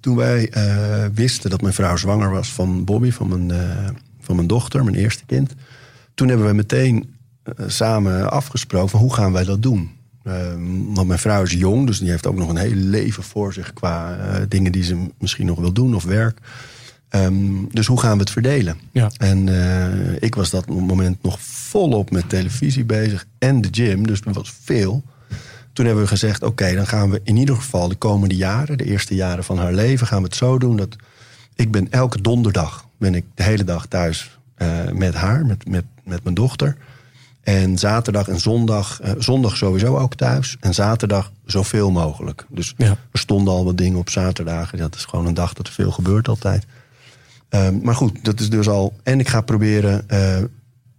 toen wij eh, wisten dat mijn vrouw zwanger was van Bobby, van mijn, eh, van mijn dochter, mijn eerste kind. Toen hebben we meteen samen afgesproken van hoe gaan wij dat doen. Ehm, want mijn vrouw is jong, dus die heeft ook nog een heel leven voor zich qua eh, dingen die ze misschien nog wil doen of werk. Ehm, dus hoe gaan we het verdelen? Ja. En eh, ik was dat moment nog volop met televisie bezig en de gym, dus dat was veel. Toen hebben we gezegd, oké, dan gaan we in ieder geval de komende jaren, de eerste jaren van haar leven, gaan we het zo doen dat ik ben elke donderdag ben ik de hele dag thuis eh, met haar, met, met, met mijn dochter. En zaterdag en zondag, eh, zondag sowieso ook thuis. En zaterdag zoveel mogelijk. Dus Ja. er stonden al wat dingen op zaterdagen. Dat is gewoon een dag dat er veel gebeurt altijd. Ehm, maar goed, dat is dus al. En ik ga proberen eh,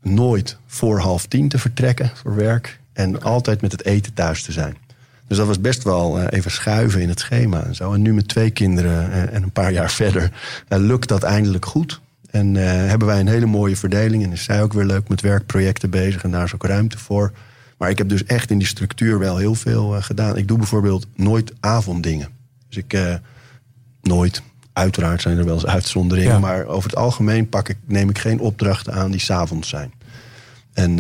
nooit voor half tien te vertrekken voor werk. En altijd met het eten thuis te zijn. Dus dat was best wel eh, even schuiven in het schema en zo. En nu met twee kinderen en een paar jaar verder lukt dat eindelijk goed. En eh, hebben wij een hele mooie verdeling. En is zij ook weer leuk met werkprojecten bezig. En daar is ook ruimte voor. Maar ik heb dus echt in die structuur wel heel veel eh, gedaan. Ik doe bijvoorbeeld nooit avonddingen. Dus ik eh, nooit. Uiteraard zijn er wel eens uitzonderingen. Ja. Maar over het algemeen pak ik, neem ik geen opdrachten aan die s'avonds zijn. En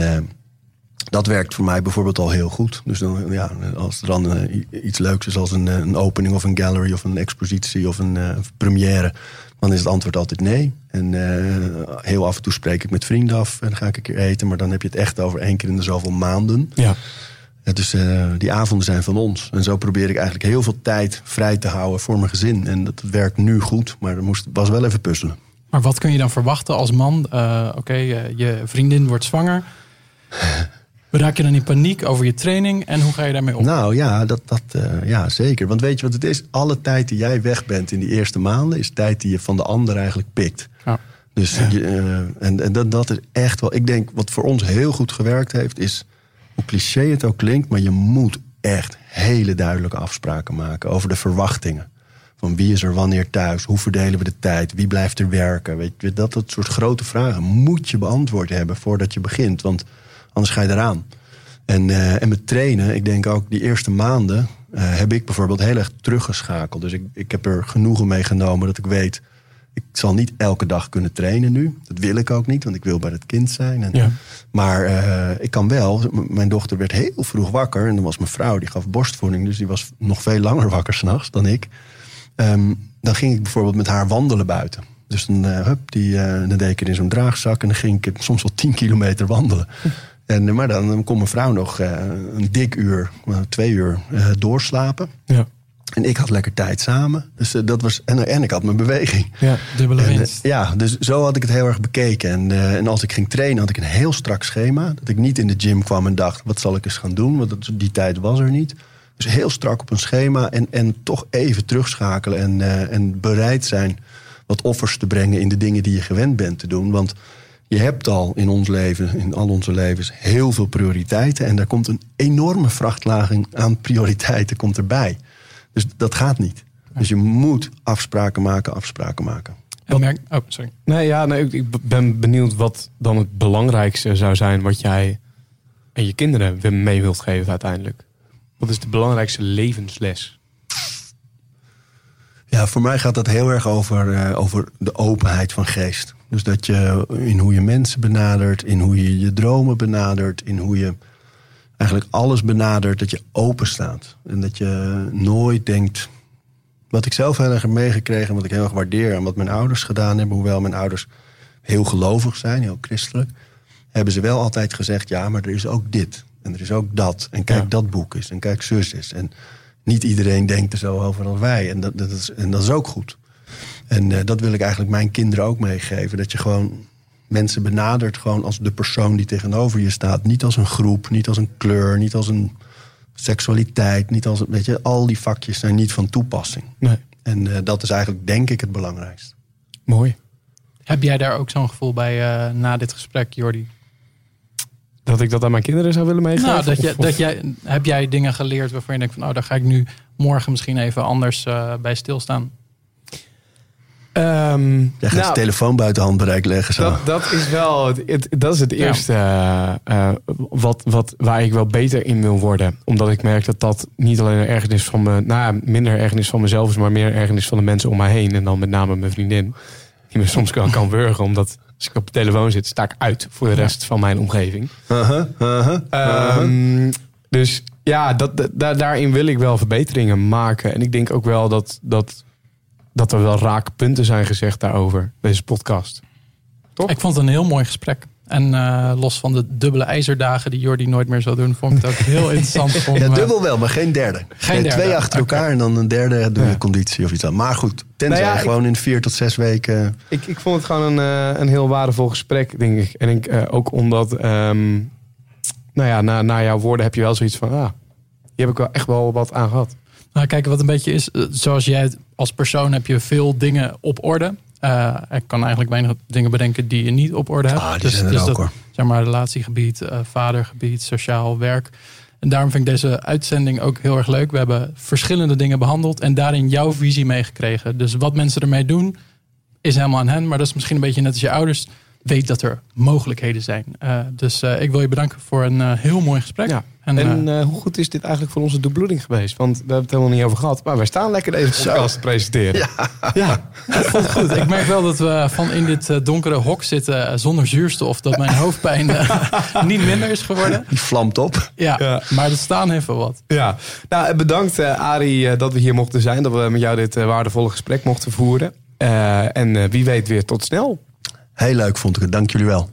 dat werkt voor mij bijvoorbeeld al heel goed. Dus dan, ja, als er dan iets leuks is als een, een opening of een gallery of een expositie of een eh, première, dan is het antwoord altijd nee. En eh, heel af en toe spreek ik met vrienden af en dan ga ik een keer eten. Maar dan heb je het echt over één keer in de zoveel maanden. Ja. Ja, dus eh, die avonden zijn van ons. En zo probeer ik eigenlijk heel veel tijd vrij te houden voor mijn gezin. En dat werkt nu goed, maar er moest, was wel even puzzelen. Maar wat kun je dan verwachten als man? Eh, Oké, je vriendin wordt zwanger. Raak je dan in paniek over je training? En hoe ga je daarmee om? Nou ja, dat, dat, eh, ja, zeker. Want weet je wat het is? Alle tijd die jij weg bent in die eerste maanden... is tijd die je van de ander eigenlijk pikt. Ja. Dus je, eh, en, en dat, dat is echt wel... Ik denk, wat voor ons heel goed gewerkt heeft... is, hoe cliché het ook klinkt... maar je moet echt hele duidelijke afspraken maken... over de verwachtingen. Van wie is er wanneer thuis? Hoe verdelen we de tijd? Wie blijft er werken? Weet je, dat, dat soort grote vragen moet je beantwoord hebben... voordat je begint, want anders ga je eraan. En, eh, en met trainen, ik denk ook die eerste maanden... eh, heb ik bijvoorbeeld heel erg teruggeschakeld. Dus ik, ik heb er genoegen mee genomen dat ik weet... ik zal niet elke dag kunnen trainen nu. Dat wil ik ook niet, want ik wil bij het kind zijn. En, Ja. Maar eh, ik kan wel. M- Mijn dochter werd heel vroeg wakker. En dan was mijn vrouw, die gaf borstvoeding. Dus die was nog veel langer wakker s'nachts dan ik. Ehm, dan ging ik bijvoorbeeld met haar wandelen buiten. Dus dan, eh, hup, die, eh, dan deed ik het in zo'n draagzak. En dan ging ik soms wel 10 kilometer wandelen. En, eh, maar dan, kon mijn vrouw nog eh, een dik uur, eh, twee uur doorslapen. Ja. En ik had lekker tijd samen. Dus dat was, en, en ik had mijn beweging. Ja. Dubbele En, winst. ja, dus zo had ik het heel erg bekeken. En, en als ik ging trainen, had ik een heel strak schema. Dat ik niet in de gym kwam en dacht, wat zal ik eens gaan doen? Want dat, die tijd was er niet. Dus heel strak op een schema en, en toch even terugschakelen. En, en bereid zijn wat offers te brengen in de dingen die je gewend bent te doen. Want je hebt al in ons leven, in al onze levens, heel veel prioriteiten. En daar komt een enorme vrachtlading aan prioriteiten komt erbij. Dus dat gaat niet. Dus je moet afspraken maken, afspraken maken. En merk, oh, sorry. Nee, ja, nee, ik- ik ben benieuwd wat dan het belangrijkste zou zijn wat jij en je kinderen weer mee wilt geven uiteindelijk. Wat is de belangrijkste levensles? Ja, voor mij gaat dat heel erg over, eh, over de openheid van geest. Dus dat je in hoe je mensen benadert, in hoe je je dromen benadert, in hoe je eigenlijk alles benadert, dat je open staat. En dat je nooit denkt. Wat ik zelf heel erg heb meegekregen, wat ik heel erg waardeer en wat mijn ouders gedaan hebben, hoewel mijn ouders heel gelovig zijn, heel christelijk, hebben ze wel altijd gezegd: ja, maar er is ook dit en er is ook dat. En kijk, Ja. dat boek is en kijk, zus is. En niet iedereen denkt er zo over als wij. En dat, dat, is, en dat is ook goed. En eh, dat wil ik eigenlijk mijn kinderen ook meegeven. Dat je gewoon mensen benadert gewoon als de persoon die tegenover je staat. Niet als een groep, niet als een kleur, niet als een seksualiteit. Niet als, een- weet je, al die vakjes zijn niet van toepassing. Nee. En eh, dat is eigenlijk denk ik het belangrijkste. Mooi. Heb jij daar ook zo'n gevoel bij eh, na dit gesprek, Jordi? Dat ik dat aan mijn kinderen zou willen meegeven? Nou, dat je, of- dat jij, heb jij dingen geleerd waarvan je denkt van, oh, daar ga ik nu morgen misschien even anders eh, bij stilstaan? Ehm, Jij gaat nou, je telefoon buiten handbereik leggen. Zo. Dat, dat is wel het, het- dat is het eerste eh, eh, wat, wat, waar ik wel beter in wil worden. Omdat ik merk dat dat niet alleen een ergernis van me, nou, minder ergernis van mezelf is, maar meer ergernis van de mensen om mij heen. En dan met name mijn vriendin. Die me soms kan, kan wurgen, omdat als ik op de telefoon zit, sta ik uit voor de rest van mijn omgeving. Uh-huh, uh-huh, uh-huh. Ehm, dus ja, dat, dat- daar- daarin wil ik wel verbeteringen maken. En ik denk ook wel dat, dat, dat er wel raak punten zijn gezegd daarover, deze podcast. Toch? Ik vond het een heel mooi gesprek. En eh, los van de dubbele ijzerdagen die Jordi nooit meer zou doen, vond ik het ook heel interessant. om, Ja, eh, dubbel wel, maar geen derde. Derde, Twee achter elkaar en dan een derde doe je Ja. conditie of iets aan. Maar goed, tenzij Nou ja, ik- gewoon in vier tot zes weken... Ik, ik vond het gewoon een, eh, een heel waardevol gesprek, denk ik. En ik, eh, ook omdat, ehm, nou ja, na, na jouw woorden heb je wel zoiets van, ah, hier heb ik wel echt wel wat aan gehad. Nou, kijk, wat een beetje is, eh, zoals jij als persoon heb je veel dingen op orde. Eh, ik kan eigenlijk weinig dingen bedenken die je niet op orde hebt. Ah, die zijn er ook, dat, hoor. Zeg maar relatiegebied, eh, vadergebied, sociaal werk. En daarom vind ik deze uitzending ook heel erg leuk. We hebben verschillende dingen behandeld en daarin jouw visie meegekregen. Dus wat mensen ermee doen, is helemaal aan hen. Maar dat is misschien een beetje net als je ouders. Weet dat er mogelijkheden zijn. Uh, dus uh, ik wil je bedanken voor een uh, heel mooi gesprek. Ja. En, en hoe goed is dit eigenlijk voor onze dubloeding geweest? Want we hebben het helemaal niet over gehad. Maar wij staan lekker deze podcast te presenteren. Ja, ja. het voelt goed. Ik merk wel dat we van in dit donkere hok zitten zonder zuurstof. Dat mijn hoofdpijn niet minder is geworden. Die vlamt op. Ja, ja. maar het staan heeft wel wat. Ja. Nou, bedankt Arie dat we hier mochten zijn. Dat we met jou dit waardevolle gesprek mochten voeren. en wie weet weer tot snel. Heel leuk vond ik het. Dank jullie wel.